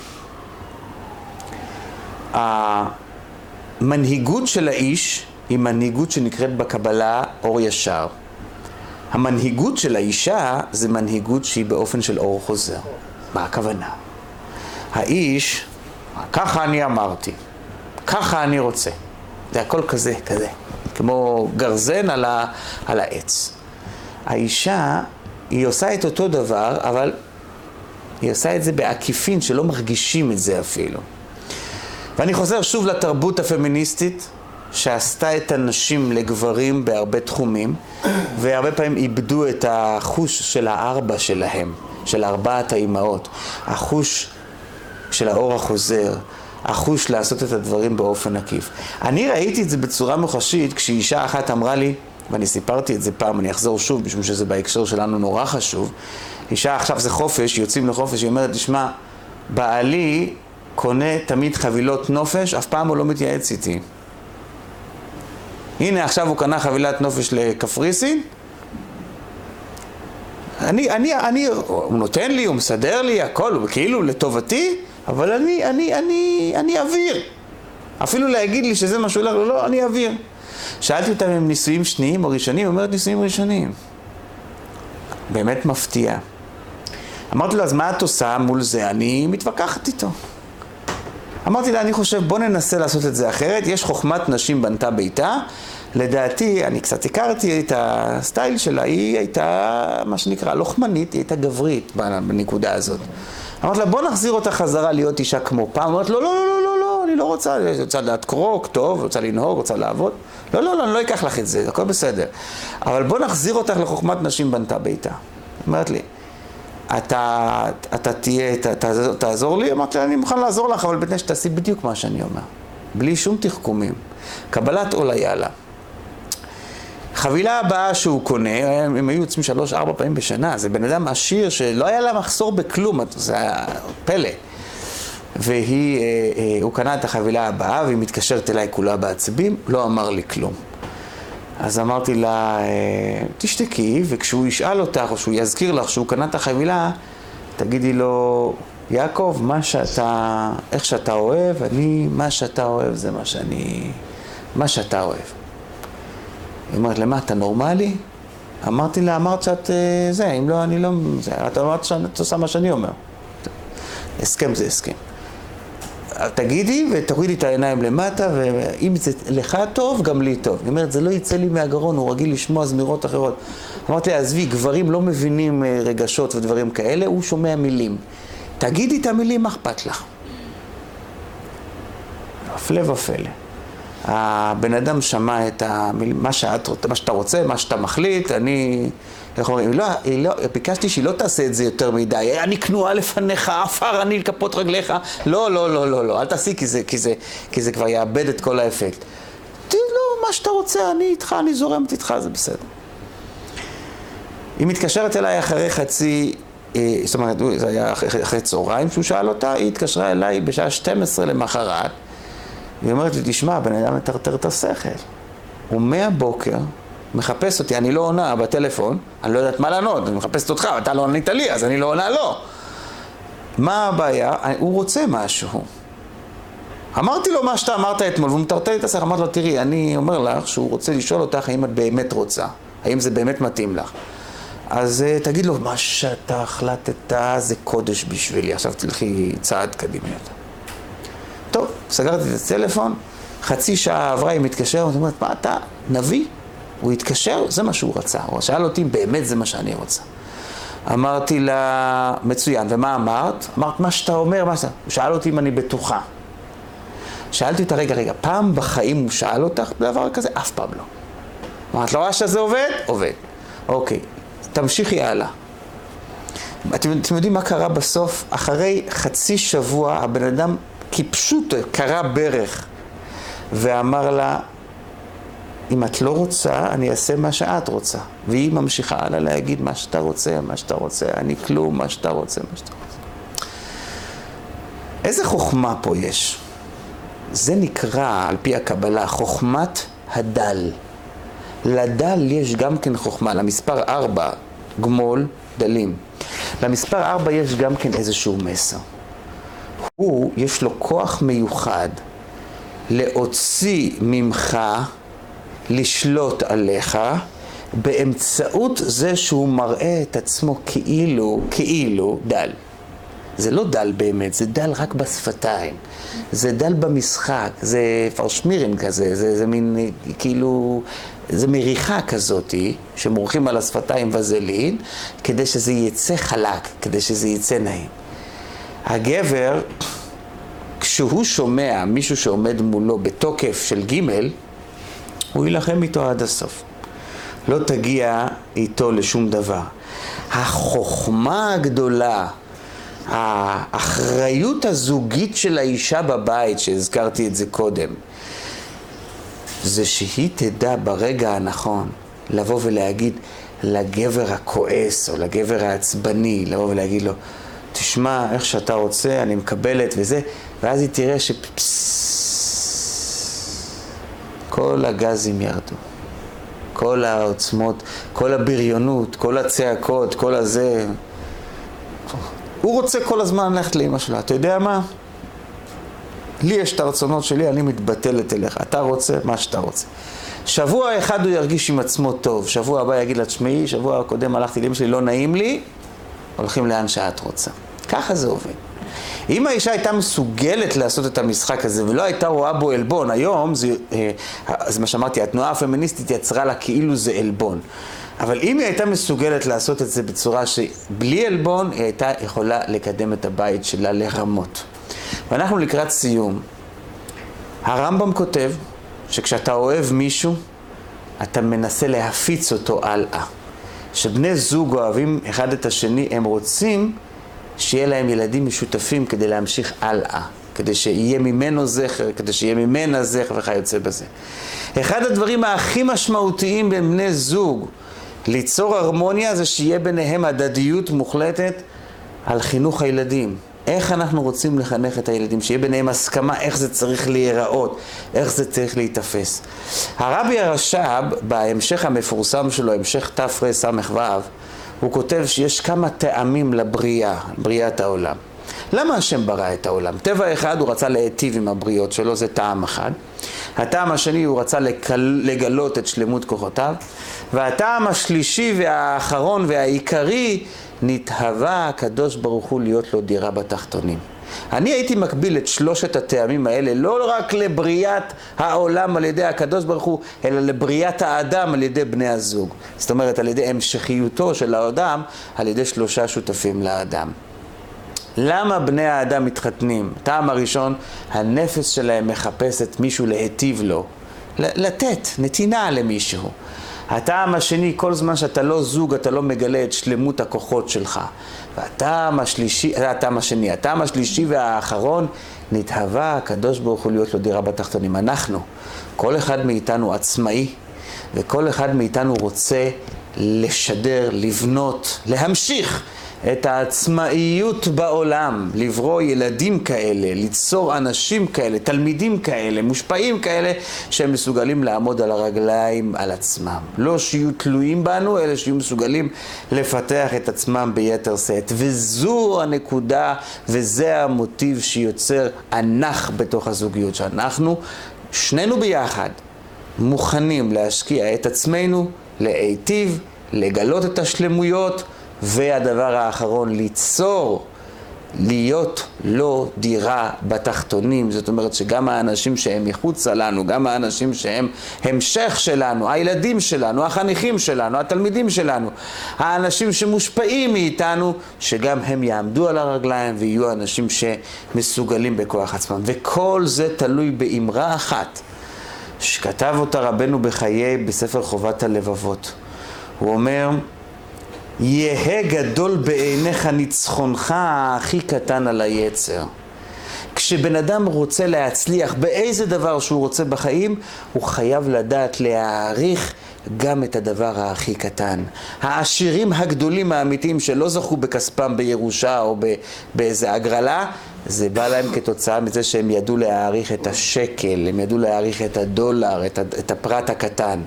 המנהיגות של האיש היא מנהיגות שנקראת בקבלה אור ישר. המנהיגות של האישה זה מנהיגות שהיא באופן של אור חוזר. מה הכוונה? האיש, ככה אני אמרתי, ככה אני רוצה. זה הכל כזה, כזה, כמו גרזן על, ה, על העץ. האישה, היא עושה את אותו דבר, אבל היא עושה את זה בעקיפין, שלא מרגישים את זה אפילו. ואני חוזר שוב לתרבות הפמיניסטית, שעשתה את הנשים לגברים בהרבה תחומים, והרבה פעמים איבדו את החוש של הארבע שלהם, של ארבעת האימהות. החוש של האור החוזר, החוש לעשות את הדברים באופן עקיף. אני ראיתי את זה בצורה מוחשית כשאישה אחת אמרה לי, ואני סיפרתי את זה פעם, אני אחזור שוב, משום שזה בהקשר שלנו נורא חשוב. אישה, עכשיו זה חופש, יוצאים לחופש, היא אומרת, תשמע, בעלי קונה תמיד חבילות נופש, אף פעם הוא לא מתייעץ איתי. הנה עכשיו הוא קנה חבילת נופש לקפריסין, אני, אני, אני, הוא נותן לי, הוא מסדר לי, הכל, הוא כאילו לטובתי, אבל אני, אני, אני, אני אוויר. אפילו להגיד לי שזה מה שהוא הולך, לא, לא, אני אוויר. שאלתי אותם אם נישואים שניים או ראשונים, היא אומרת נישואים ראשונים. באמת מפתיע. אמרתי לו, אז מה את עושה מול זה? אני מתווכחת איתו. אמרתי לה, אני חושב, בוא ננסה לעשות את זה אחרת. יש חוכמת נשים בנתה ביתה. לדעתי, אני קצת הכרתי את הסטייל שלה, היא הייתה, מה שנקרא, לוחמנית, היא הייתה גברית בנקודה הזאת. אמרתי לה, בוא נחזיר אותה חזרה להיות אישה כמו פעם. אמרתי, לא, לא, לא, לא, לא, לא, אני לא רוצה, אני רוצה לדעת קרוק, טוב, רוצה לנהוג, רוצה לעבוד. לא, לא, לא, אני לא אקח לך את זה, הכל בסדר. אבל בוא נחזיר אותך לחוכמת נשים בנתה ביתה. אומרת לי, אתה, אתה תהיה, ת, ת, תעזור לי? אמרתי לה, אני מוכן לעזור לך, אבל בתנאי שתעשי בדיוק מה שאני אומר. בלי שום תחכומים. קבלת עול היאללה. חבילה הבאה שהוא קונה, הם היו יוצאים שלוש-ארבע פעמים בשנה, זה בן אדם עשיר שלא היה לה מחסור בכלום, זה היה פלא. והיא, אה, אה, הוא קנה את החבילה הבאה והיא מתקשרת אליי כולה בעצבים, לא אמר לי כלום. אז אמרתי לה, אה, תשתקי, וכשהוא ישאל אותך, או שהוא יזכיר לך שהוא קנה את החבילה, תגידי לו, יעקב, מה שאתה, איך שאתה אוהב, אני, מה שאתה אוהב זה מה שאני, מה שאתה אוהב. היא אומרת, למה, אתה נורמלי? אמרתי לה, אמרת שאת זה, אם לא, אני לא... זה, את אמרת שאת עושה מה שאני אומר. הסכם זה הסכם. תגידי ותורידי את העיניים למטה, ואם זה לך טוב, גם לי טוב. היא אומרת, זה לא יצא לי מהגרון, הוא רגיל לשמוע זמירות אחרות. אמרתי לה, עזבי, גברים לא מבינים רגשות ודברים כאלה, הוא שומע מילים. תגידי את המילים, מה אכפת לך? הפלא ופלא. הבן אדם שמע את המילים, מה, שאת, מה שאתה רוצה, מה שאתה מחליט, אני, איך אומרים, לא, לא, ביקשתי שהיא לא תעשה את זה יותר מדי, אני כנועה לפניך, עפר אני לכפות רגליך, לא, לא, לא, לא, לא, אל תעשי כי זה, כי זה, כי זה כבר יאבד את כל האפקט. לא, מה שאתה רוצה, אני איתך, אני זורמת איתך, זה בסדר. היא מתקשרת אליי אחרי חצי, אה, זאת אומרת, זה היה אחרי צהריים שהוא שאל אותה, היא התקשרה אליי בשעה 12 למחרת. והיא אומרת לי, תשמע, הבן אדם מטרטר את השכל. הוא מהבוקר מחפש אותי, אני לא עונה בטלפון, אני לא יודעת מה לענות, אני מחפשת אותך, אתה לא ענית לי, אז אני לא עונה לו. מה הבעיה? הוא רוצה משהו. אמרתי לו מה שאתה אמרת אתמול, והוא מטרטר לי את השכל, אמרתי לו, תראי, אני אומר לך שהוא רוצה לשאול אותך האם את באמת רוצה, האם זה באמת מתאים לך. אז uh, תגיד לו, מה שאתה החלטת זה קודש בשבילי, עכשיו תלכי צעד קדימה. טוב, סגרתי את הטלפון, חצי שעה עברה, היא מתקשרת, היא אומרת, מה אתה, נביא? הוא התקשר, זה מה שהוא רצה. הוא שאל אותי, באמת זה מה שאני רוצה. אמרתי לה, מצוין, ומה אמרת? אמרת, מה שאתה אומר, מה שאתה... הוא שאל אותי אם אני בטוחה. שאלתי אותה, רגע, רגע, פעם בחיים הוא שאל אותך דבר כזה? אף פעם לא. אמרת, לא רואה שזה עובד? עובד. אוקיי, תמשיכי הלאה. אתם, אתם יודעים מה קרה בסוף? אחרי חצי שבוע הבן אדם כפשוט קרע ברך ואמר לה, אם את לא רוצה, אני אעשה מה שאת רוצה. והיא ממשיכה הלאה להגיד מה שאתה רוצה, מה שאתה רוצה, אני כלום, מה שאתה רוצה, מה שאתה רוצה. איזה חוכמה פה יש? זה נקרא, על פי הקבלה, חוכמת הדל. לדל יש גם כן חוכמה, למספר ארבע, גמול, דלים. למספר ארבע יש גם כן איזשהו מסר. הוא, יש לו כוח מיוחד להוציא ממך, לשלוט עליך, באמצעות זה שהוא מראה את עצמו כאילו, כאילו דל. זה לא דל באמת, זה דל רק בשפתיים. זה דל במשחק, זה פרשמירים כזה, זה, זה מין כאילו, זה מריחה כזאתי, שמורחים על השפתיים וזלין, כדי שזה יצא חלק, כדי שזה יצא נעים. הגבר, כשהוא שומע מישהו שעומד מולו בתוקף של ג', הוא יילחם איתו עד הסוף. לא תגיע איתו לשום דבר. החוכמה הגדולה, האחריות הזוגית של האישה בבית, שהזכרתי את זה קודם, זה שהיא תדע ברגע הנכון לבוא ולהגיד לגבר הכועס או לגבר העצבני, לבוא ולהגיד לו, תשמע, איך שאתה רוצה, אני מקבלת וזה, ואז היא תראה שפססס, כל הגזים ירדו. כל העוצמות, כל הבריונות, כל הצעקות, כל הזה. הוא רוצה כל הזמן ללכת לאמא שלה. אתה יודע מה? לי יש את הרצונות שלי, אני מתבטלת אליך. אתה רוצה מה שאתה רוצה. שבוע אחד הוא ירגיש עם עצמו טוב, שבוע הבא יגיד לה, תשמעי, שבוע הקודם הלכתי לאמא שלי, לא נעים לי, הולכים לאן שאת רוצה. ככה זה עובד. אם האישה הייתה מסוגלת לעשות את המשחק הזה ולא הייתה רואה בו עלבון, היום זה, אה, זה מה שאמרתי, התנועה הפמיניסטית יצרה לה כאילו זה עלבון. אבל אם היא הייתה מסוגלת לעשות את זה בצורה שבלי עלבון, היא הייתה יכולה לקדם את הבית שלה לרמות. ואנחנו לקראת סיום. הרמב"ם כותב שכשאתה אוהב מישהו, אתה מנסה להפיץ אותו הלאה. כשבני זוג אוהבים אחד את השני, הם רוצים שיהיה להם ילדים משותפים כדי להמשיך הלאה, כדי שיהיה ממנו זכר, כדי שיהיה ממנה זכר וכיוצא בזה. אחד הדברים הכי משמעותיים בין בני זוג ליצור הרמוניה זה שיהיה ביניהם הדדיות מוחלטת על חינוך הילדים. איך אנחנו רוצים לחנך את הילדים, שיהיה ביניהם הסכמה איך זה צריך להיראות, איך זה צריך להיתפס. הרבי הרש"ב, בהמשך המפורסם שלו, המשך תרס"ו, הוא כותב שיש כמה טעמים לבריאה, בריאת העולם. למה השם ברא את העולם? טבע אחד הוא רצה להיטיב עם הבריות שלו, זה טעם אחד. הטעם השני הוא רצה לקל, לגלות את שלמות כוחותיו. והטעם השלישי והאחרון והעיקרי, נתהווה הקדוש ברוך הוא להיות לו דירה בתחתונים. אני הייתי מקביל את שלושת הטעמים האלה לא רק לבריאת העולם על ידי הקדוש ברוך הוא, אלא לבריאת האדם על ידי בני הזוג. זאת אומרת, על ידי המשכיותו של האדם, על ידי שלושה שותפים לאדם. למה בני האדם מתחתנים? טעם הראשון, הנפש שלהם מחפשת מישהו להיטיב לו. לתת, נתינה למישהו. הטעם השני, כל זמן שאתה לא זוג, אתה לא מגלה את שלמות הכוחות שלך. והטעם השלישי, זה הטעם השני. הטעם השלישי והאחרון, נתהווה הקדוש ברוך הוא להיות לו דירה בתחתונים. אנחנו, כל אחד מאיתנו עצמאי, וכל אחד מאיתנו רוצה לשדר, לבנות, להמשיך את העצמאיות בעולם, לברוא ילדים כאלה, ליצור אנשים כאלה, תלמידים כאלה, מושפעים כאלה, שהם מסוגלים לעמוד על הרגליים על עצמם. לא שיהיו תלויים בנו, אלא שיהיו מסוגלים לפתח את עצמם ביתר שאת. וזו הנקודה, וזה המוטיב שיוצר אנך בתוך הזוגיות, שאנחנו, שנינו ביחד, מוכנים להשקיע את עצמנו, להיטיב, לגלות את השלמויות. והדבר האחרון, ליצור, להיות לו דירה בתחתונים. זאת אומרת שגם האנשים שהם מחוצה לנו, גם האנשים שהם המשך שלנו, הילדים שלנו, החניכים שלנו, התלמידים שלנו, האנשים שמושפעים מאיתנו, שגם הם יעמדו על הרגליים ויהיו אנשים שמסוגלים בכוח עצמם. וכל זה תלוי באמרה אחת, שכתב אותה רבנו בחיי בספר חובת הלבבות. הוא אומר, יהא גדול בעיניך ניצחונך הכי קטן על היצר. כשבן אדם רוצה להצליח באיזה דבר שהוא רוצה בחיים, הוא חייב לדעת להעריך גם את הדבר הכי קטן. העשירים הגדולים האמיתיים שלא זכו בכספם בירושה או באיזה הגרלה, זה בא להם כתוצאה מזה שהם ידעו להעריך את השקל, הם ידעו להעריך את הדולר, את, את הפרט הקטן.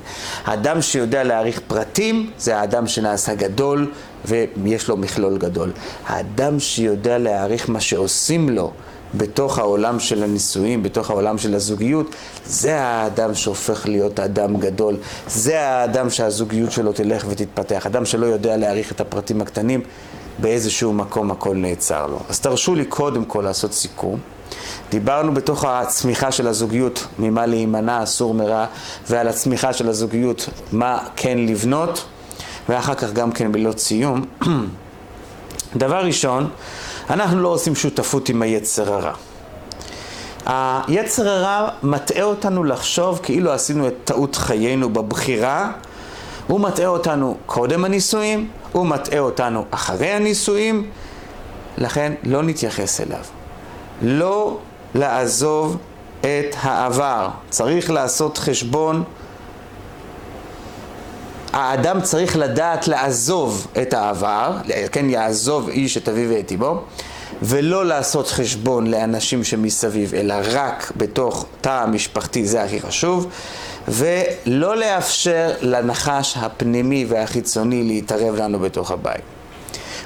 האדם שיודע להעריך פרטים זה האדם שנעשה גדול ויש לו מכלול גדול. האדם שיודע להעריך מה שעושים לו בתוך העולם של הנישואים, בתוך העולם של הזוגיות, זה האדם שהופך להיות אדם גדול. זה האדם שהזוגיות שלו תלך ותתפתח. אדם שלא יודע להעריך את הפרטים הקטנים, באיזשהו מקום הכל נעצר לו. אז תרשו לי קודם כל לעשות סיכום. דיברנו בתוך הצמיחה של הזוגיות ממה להימנע, אסור מרע, ועל הצמיחה של הזוגיות מה כן לבנות, ואחר כך גם כן בלא סיום. דבר ראשון, אנחנו לא עושים שותפות עם היצר הרע. היצר הרע מטעה אותנו לחשוב כאילו עשינו את טעות חיינו בבחירה, הוא מטעה אותנו קודם הנישואים, הוא מטעה אותנו אחרי הנישואים, לכן לא נתייחס אליו. לא לעזוב את העבר, צריך לעשות חשבון האדם צריך לדעת לעזוב את העבר, כן, יעזוב איש את אביו ואת אמו, ולא לעשות חשבון לאנשים שמסביב, אלא רק בתוך תא המשפחתי, זה הכי חשוב, ולא לאפשר לנחש הפנימי והחיצוני להתערב לנו בתוך הבית.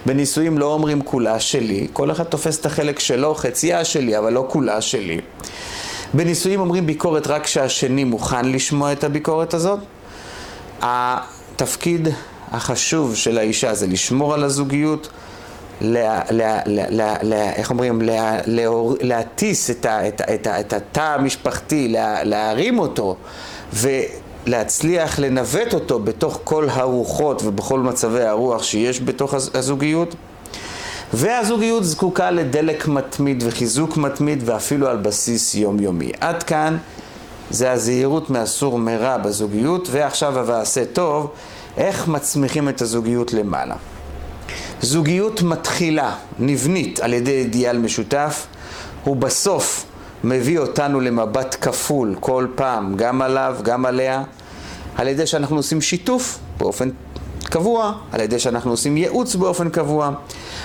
בנישואים לא אומרים כולה שלי, כל אחד תופס את החלק שלו, חצייה שלי, אבל לא כולה שלי. בנישואים אומרים ביקורת רק כשהשני מוכן לשמוע את הביקורת הזאת. התפקיד החשוב של האישה זה לשמור על הזוגיות, לה, לה, לה, לה, איך אומרים, לה, להטיס את, את, את, את התא המשפחתי, לה, להרים אותו ולהצליח לנווט אותו בתוך כל הרוחות ובכל מצבי הרוח שיש בתוך הזוגיות. והזוגיות זקוקה לדלק מתמיד וחיזוק מתמיד ואפילו על בסיס יומיומי. עד כאן זה הזהירות מאסור מרע בזוגיות, ועכשיו ה"ועשה טוב", איך מצמיחים את הזוגיות למעלה. זוגיות מתחילה, נבנית על ידי אידיאל משותף, ובסוף מביא אותנו למבט כפול כל פעם, גם עליו, גם עליה, על ידי שאנחנו עושים שיתוף באופן קבוע, על ידי שאנחנו עושים ייעוץ באופן קבוע,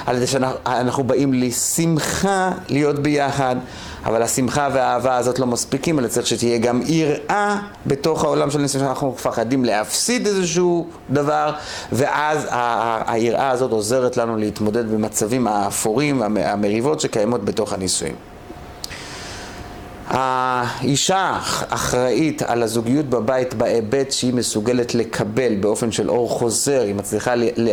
על ידי שאנחנו באים לשמחה להיות ביחד, אבל השמחה והאהבה הזאת לא מספיקים, אלא צריך שתהיה גם יראה בתוך העולם של ניסיון שאנחנו מפחדים להפסיד איזשהו דבר, ואז היראה הזאת עוזרת לנו להתמודד במצבים האפורים והמריבות שקיימות בתוך הנישואים. האישה אחראית על הזוגיות בבית בהיבט שהיא מסוגלת לקבל באופן של אור חוזר, היא מצליחה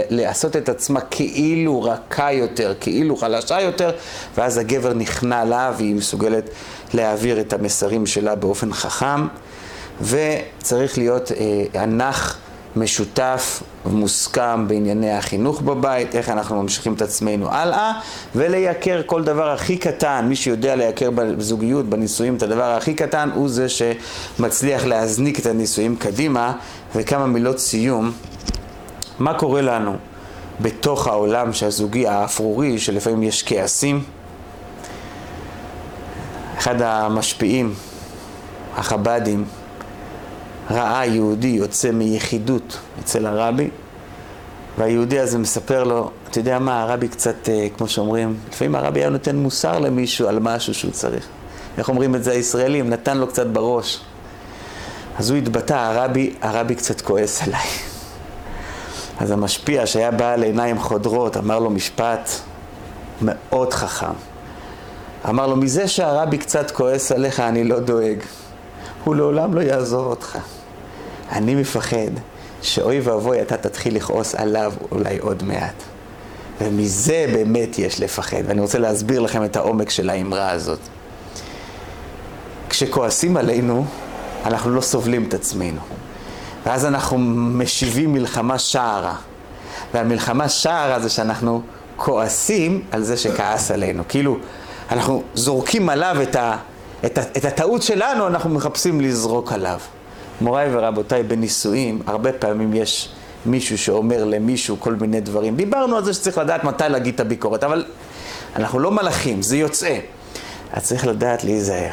לעשות את עצמה כאילו רכה יותר, כאילו חלשה יותר, ואז הגבר נכנע לה והיא מסוגלת להעביר את המסרים שלה באופן חכם, וצריך להיות אה, הנח משותף ומוסכם בענייני החינוך בבית, איך אנחנו ממשיכים את עצמנו הלאה, ולייקר כל דבר הכי קטן, מי שיודע לייקר בזוגיות, בנישואים, את הדבר הכי קטן, הוא זה שמצליח להזניק את הנישואים קדימה. וכמה מילות סיום, מה קורה לנו בתוך העולם שהזוגי האפרורי, שלפעמים יש כעסים? אחד המשפיעים, החב"דים, ראה יהודי יוצא מיחידות אצל הרבי, והיהודי הזה מספר לו, אתה יודע מה, הרבי קצת, אה, כמו שאומרים, לפעמים הרבי היה נותן מוסר למישהו על משהו שהוא צריך. איך אומרים את זה הישראלים? נתן לו קצת בראש. אז הוא התבטא, הרבי, הרבי קצת כועס עליי. אז המשפיע שהיה בעל עיניים חודרות אמר לו משפט מאוד חכם. אמר לו, מזה שהרבי קצת כועס עליך אני לא דואג. הוא לעולם לא יעזור אותך. אני מפחד שאוי ואבוי אתה תתחיל לכעוס עליו אולי עוד מעט. ומזה באמת יש לפחד, ואני רוצה להסביר לכם את העומק של האמרה הזאת. כשכועסים עלינו, אנחנו לא סובלים את עצמנו. ואז אנחנו משיבים מלחמה שערה. והמלחמה שערה זה שאנחנו כועסים על זה שכעס עלינו. כאילו, אנחנו זורקים עליו את, ה, את, את הטעות שלנו, אנחנו מחפשים לזרוק עליו. מוריי ורבותיי, בנישואים, הרבה פעמים יש מישהו שאומר למישהו כל מיני דברים. דיברנו על זה שצריך לדעת מתי להגיד את הביקורת, אבל אנחנו לא מלאכים, זה יוצא. אז צריך לדעת להיזהר.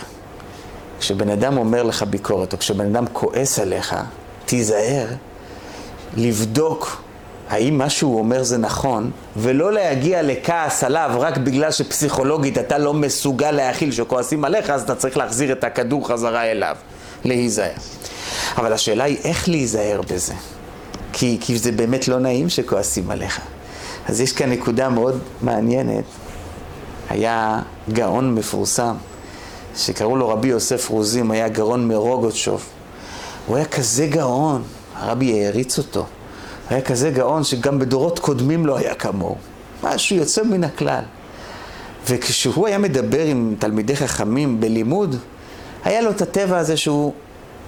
כשבן אדם אומר לך ביקורת, או כשבן אדם כועס עליך, תיזהר לבדוק האם מה שהוא אומר זה נכון, ולא להגיע לכעס עליו רק בגלל שפסיכולוגית אתה לא מסוגל להכיל שכועסים עליך, אז אתה צריך להחזיר את הכדור חזרה אליו. להיזהר. אבל השאלה היא איך להיזהר בזה. כי, כי זה באמת לא נעים שכועסים עליך. אז יש כאן נקודה מאוד מעניינת. היה גאון מפורסם, שקראו לו רבי יוסף רוזים, היה גאון מרוגוצ'וב. הוא היה כזה גאון, הרבי העריץ אותו. היה כזה גאון שגם בדורות קודמים לא היה כמוהו. משהו יוצא מן הכלל. וכשהוא היה מדבר עם תלמידי חכמים בלימוד, היה לו את הטבע הזה שהוא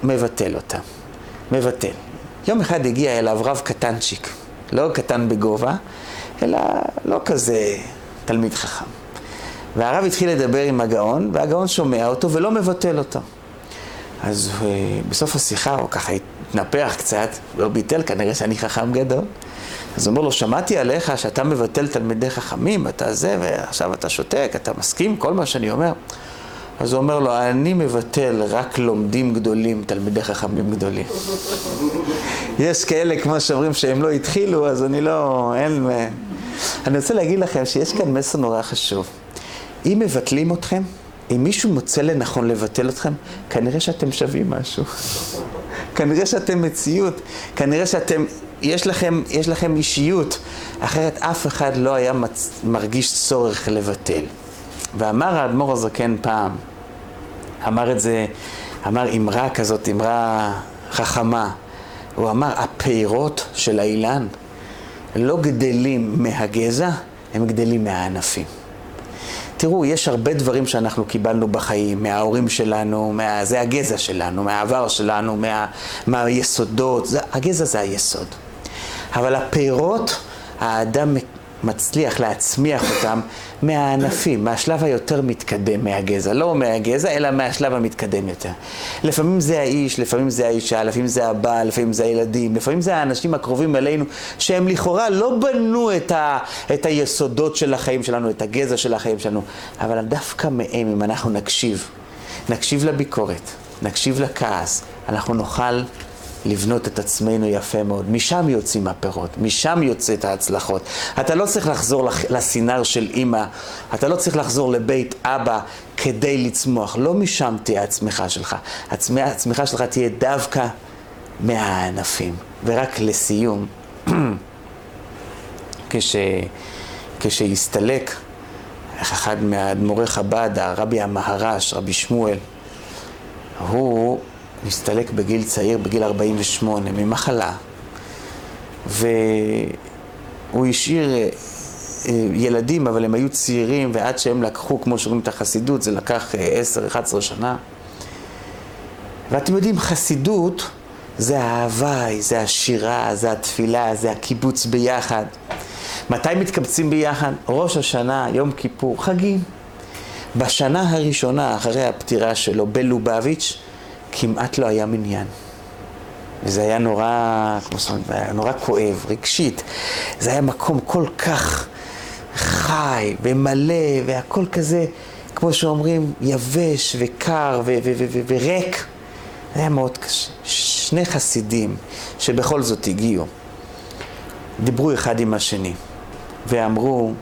מבטל אותם. מבטל. יום אחד הגיע אליו רב קטנצ'יק, לא קטן בגובה, אלא לא כזה תלמיד חכם. והרב התחיל לדבר עם הגאון, והגאון שומע אותו ולא מבטל אותו. אז uh, בסוף השיחה הוא ככה התנפח קצת, לא ביטל, כנראה שאני חכם גדול. אז הוא אומר לו, שמעתי עליך שאתה מבטל תלמידי חכמים, אתה זה, ועכשיו אתה שותק, אתה מסכים כל מה שאני אומר. אז הוא אומר לו, אני מבטל רק לומדים גדולים, תלמידי חכמים גדולים. יש כאלה, כמו שאומרים, שהם לא התחילו, אז אני לא, אין... אני רוצה להגיד לכם שיש כאן מסר נורא חשוב. אם מבטלים אתכם, אם מישהו מוצא לנכון לבטל אתכם, כנראה שאתם שווים משהו. כנראה שאתם מציאות, כנראה שאתם, יש לכם, יש לכם אישיות, אחרת אף אחד לא היה מצ... מרגיש צורך לבטל. ואמר האדמו"ר הזקן פעם, אמר את זה, אמר אמרה כזאת, אמרה חכמה, הוא אמר, הפירות של האילן לא גדלים מהגזע, הם גדלים מהענפים. תראו, יש הרבה דברים שאנחנו קיבלנו בחיים, מההורים שלנו, מה... זה הגזע שלנו, מהעבר שלנו, מה... מהיסודות, זה... הגזע זה היסוד. אבל הפירות, האדם מצליח להצמיח אותם מהענפים, מהשלב היותר מתקדם מהגזע. לא מהגזע, אלא מהשלב המתקדם יותר. לפעמים זה האיש, לפעמים זה האישה, לפעמים זה הבעל, לפעמים זה הילדים, לפעמים זה האנשים הקרובים אלינו, שהם לכאורה לא בנו את, ה, את היסודות של החיים שלנו, את הגזע של החיים שלנו, אבל דווקא מהם, אם אנחנו נקשיב, נקשיב לביקורת, נקשיב לכעס, אנחנו נוכל לבנות את עצמנו יפה מאוד. משם יוצאים הפירות, משם יוצאת ההצלחות. אתה לא צריך לחזור לסינר של אימא, אתה לא צריך לחזור לבית אבא כדי לצמוח. לא משם תהיה הצמיחה שלך. הצמיחה שלך תהיה דווקא מהענפים. ורק לסיום, כש, כשהסתלק אחד מאדמו"רי חב"ד, הרבי המהר"ש, רבי שמואל, הוא נסתלק בגיל צעיר, בגיל 48, ממחלה. והוא השאיר אה, אה, ילדים, אבל הם היו צעירים, ועד שהם לקחו, כמו שאומרים את החסידות, זה לקח 10-11 אה, שנה. ואתם יודעים, חסידות זה ההוואי, זה השירה, זה התפילה, זה הקיבוץ ביחד. מתי מתקבצים ביחד? ראש השנה, יום כיפור, חגים. בשנה הראשונה אחרי הפטירה שלו בלובביץ', כמעט לא היה מניין. וזה היה נורא, כמו שאומרים, היה נורא כואב, רגשית. זה היה מקום כל כך חי ומלא והכל כזה, כמו שאומרים, יבש וקר וריק. זה היה מאוד קשה. שני חסידים שבכל זאת הגיעו, דיברו אחד עם השני ואמרו,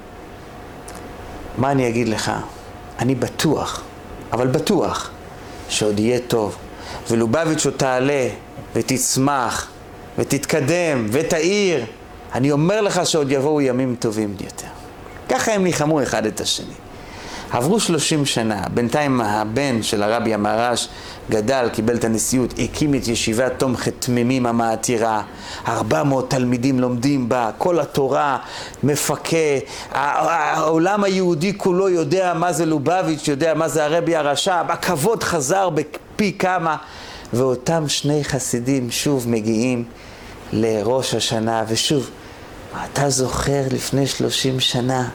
מה אני אגיד לך? אני בטוח, אבל בטוח, שעוד יהיה טוב. ולובביץ' תעלה ותצמח ותתקדם ותאיר, אני אומר לך שעוד יבואו ימים טובים יותר. ככה הם ניחמו אחד את השני. עברו שלושים שנה, בינתיים הבן של הרבי המהר"ש גדל, קיבל את הנשיאות, הקים את ישיבת תומכת תמימים המעתירה, ארבע מאות תלמידים לומדים בה, כל התורה מפקה, העולם היהודי כולו יודע מה זה לובביץ', יודע מה זה הרבי הרש"ב, הכבוד חזר פי כמה, ואותם שני חסידים שוב מגיעים לראש השנה, ושוב, אתה זוכר לפני שלושים שנה,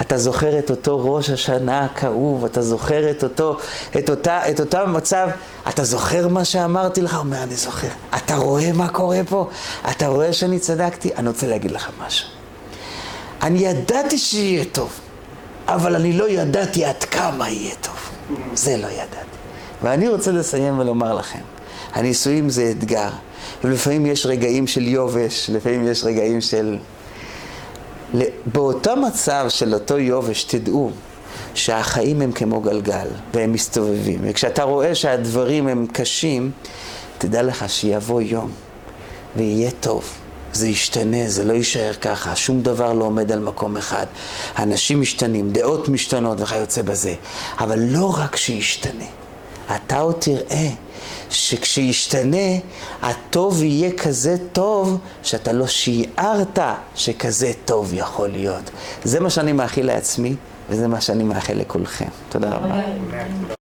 אתה זוכר את אותו ראש השנה הכאוב, אתה זוכר את אותו, את אותה, את אותו מצב, אתה זוכר מה שאמרתי לך? הוא אומר, אני זוכר. אתה רואה מה קורה פה? אתה רואה שאני צדקתי? אני רוצה להגיד לך משהו. אני ידעתי שיהיה טוב, אבל אני לא ידעתי עד כמה יהיה טוב. זה לא ידעתי. ואני רוצה לסיים ולומר לכם, הנישואים זה אתגר, ולפעמים יש רגעים של יובש, לפעמים יש רגעים של... באותו מצב של אותו יובש, תדעו שהחיים הם כמו גלגל, והם מסתובבים. וכשאתה רואה שהדברים הם קשים, תדע לך שיבוא יום, ויהיה טוב. זה ישתנה, זה לא יישאר ככה, שום דבר לא עומד על מקום אחד. אנשים משתנים, דעות משתנות וכיוצא בזה. אבל לא רק שישתנה, אתה עוד תראה שכשישתנה, הטוב יהיה כזה טוב, שאתה לא שיערת שכזה טוב יכול להיות. זה מה שאני מאחל לעצמי, וזה מה שאני מאחל לכולכם. תודה רבה.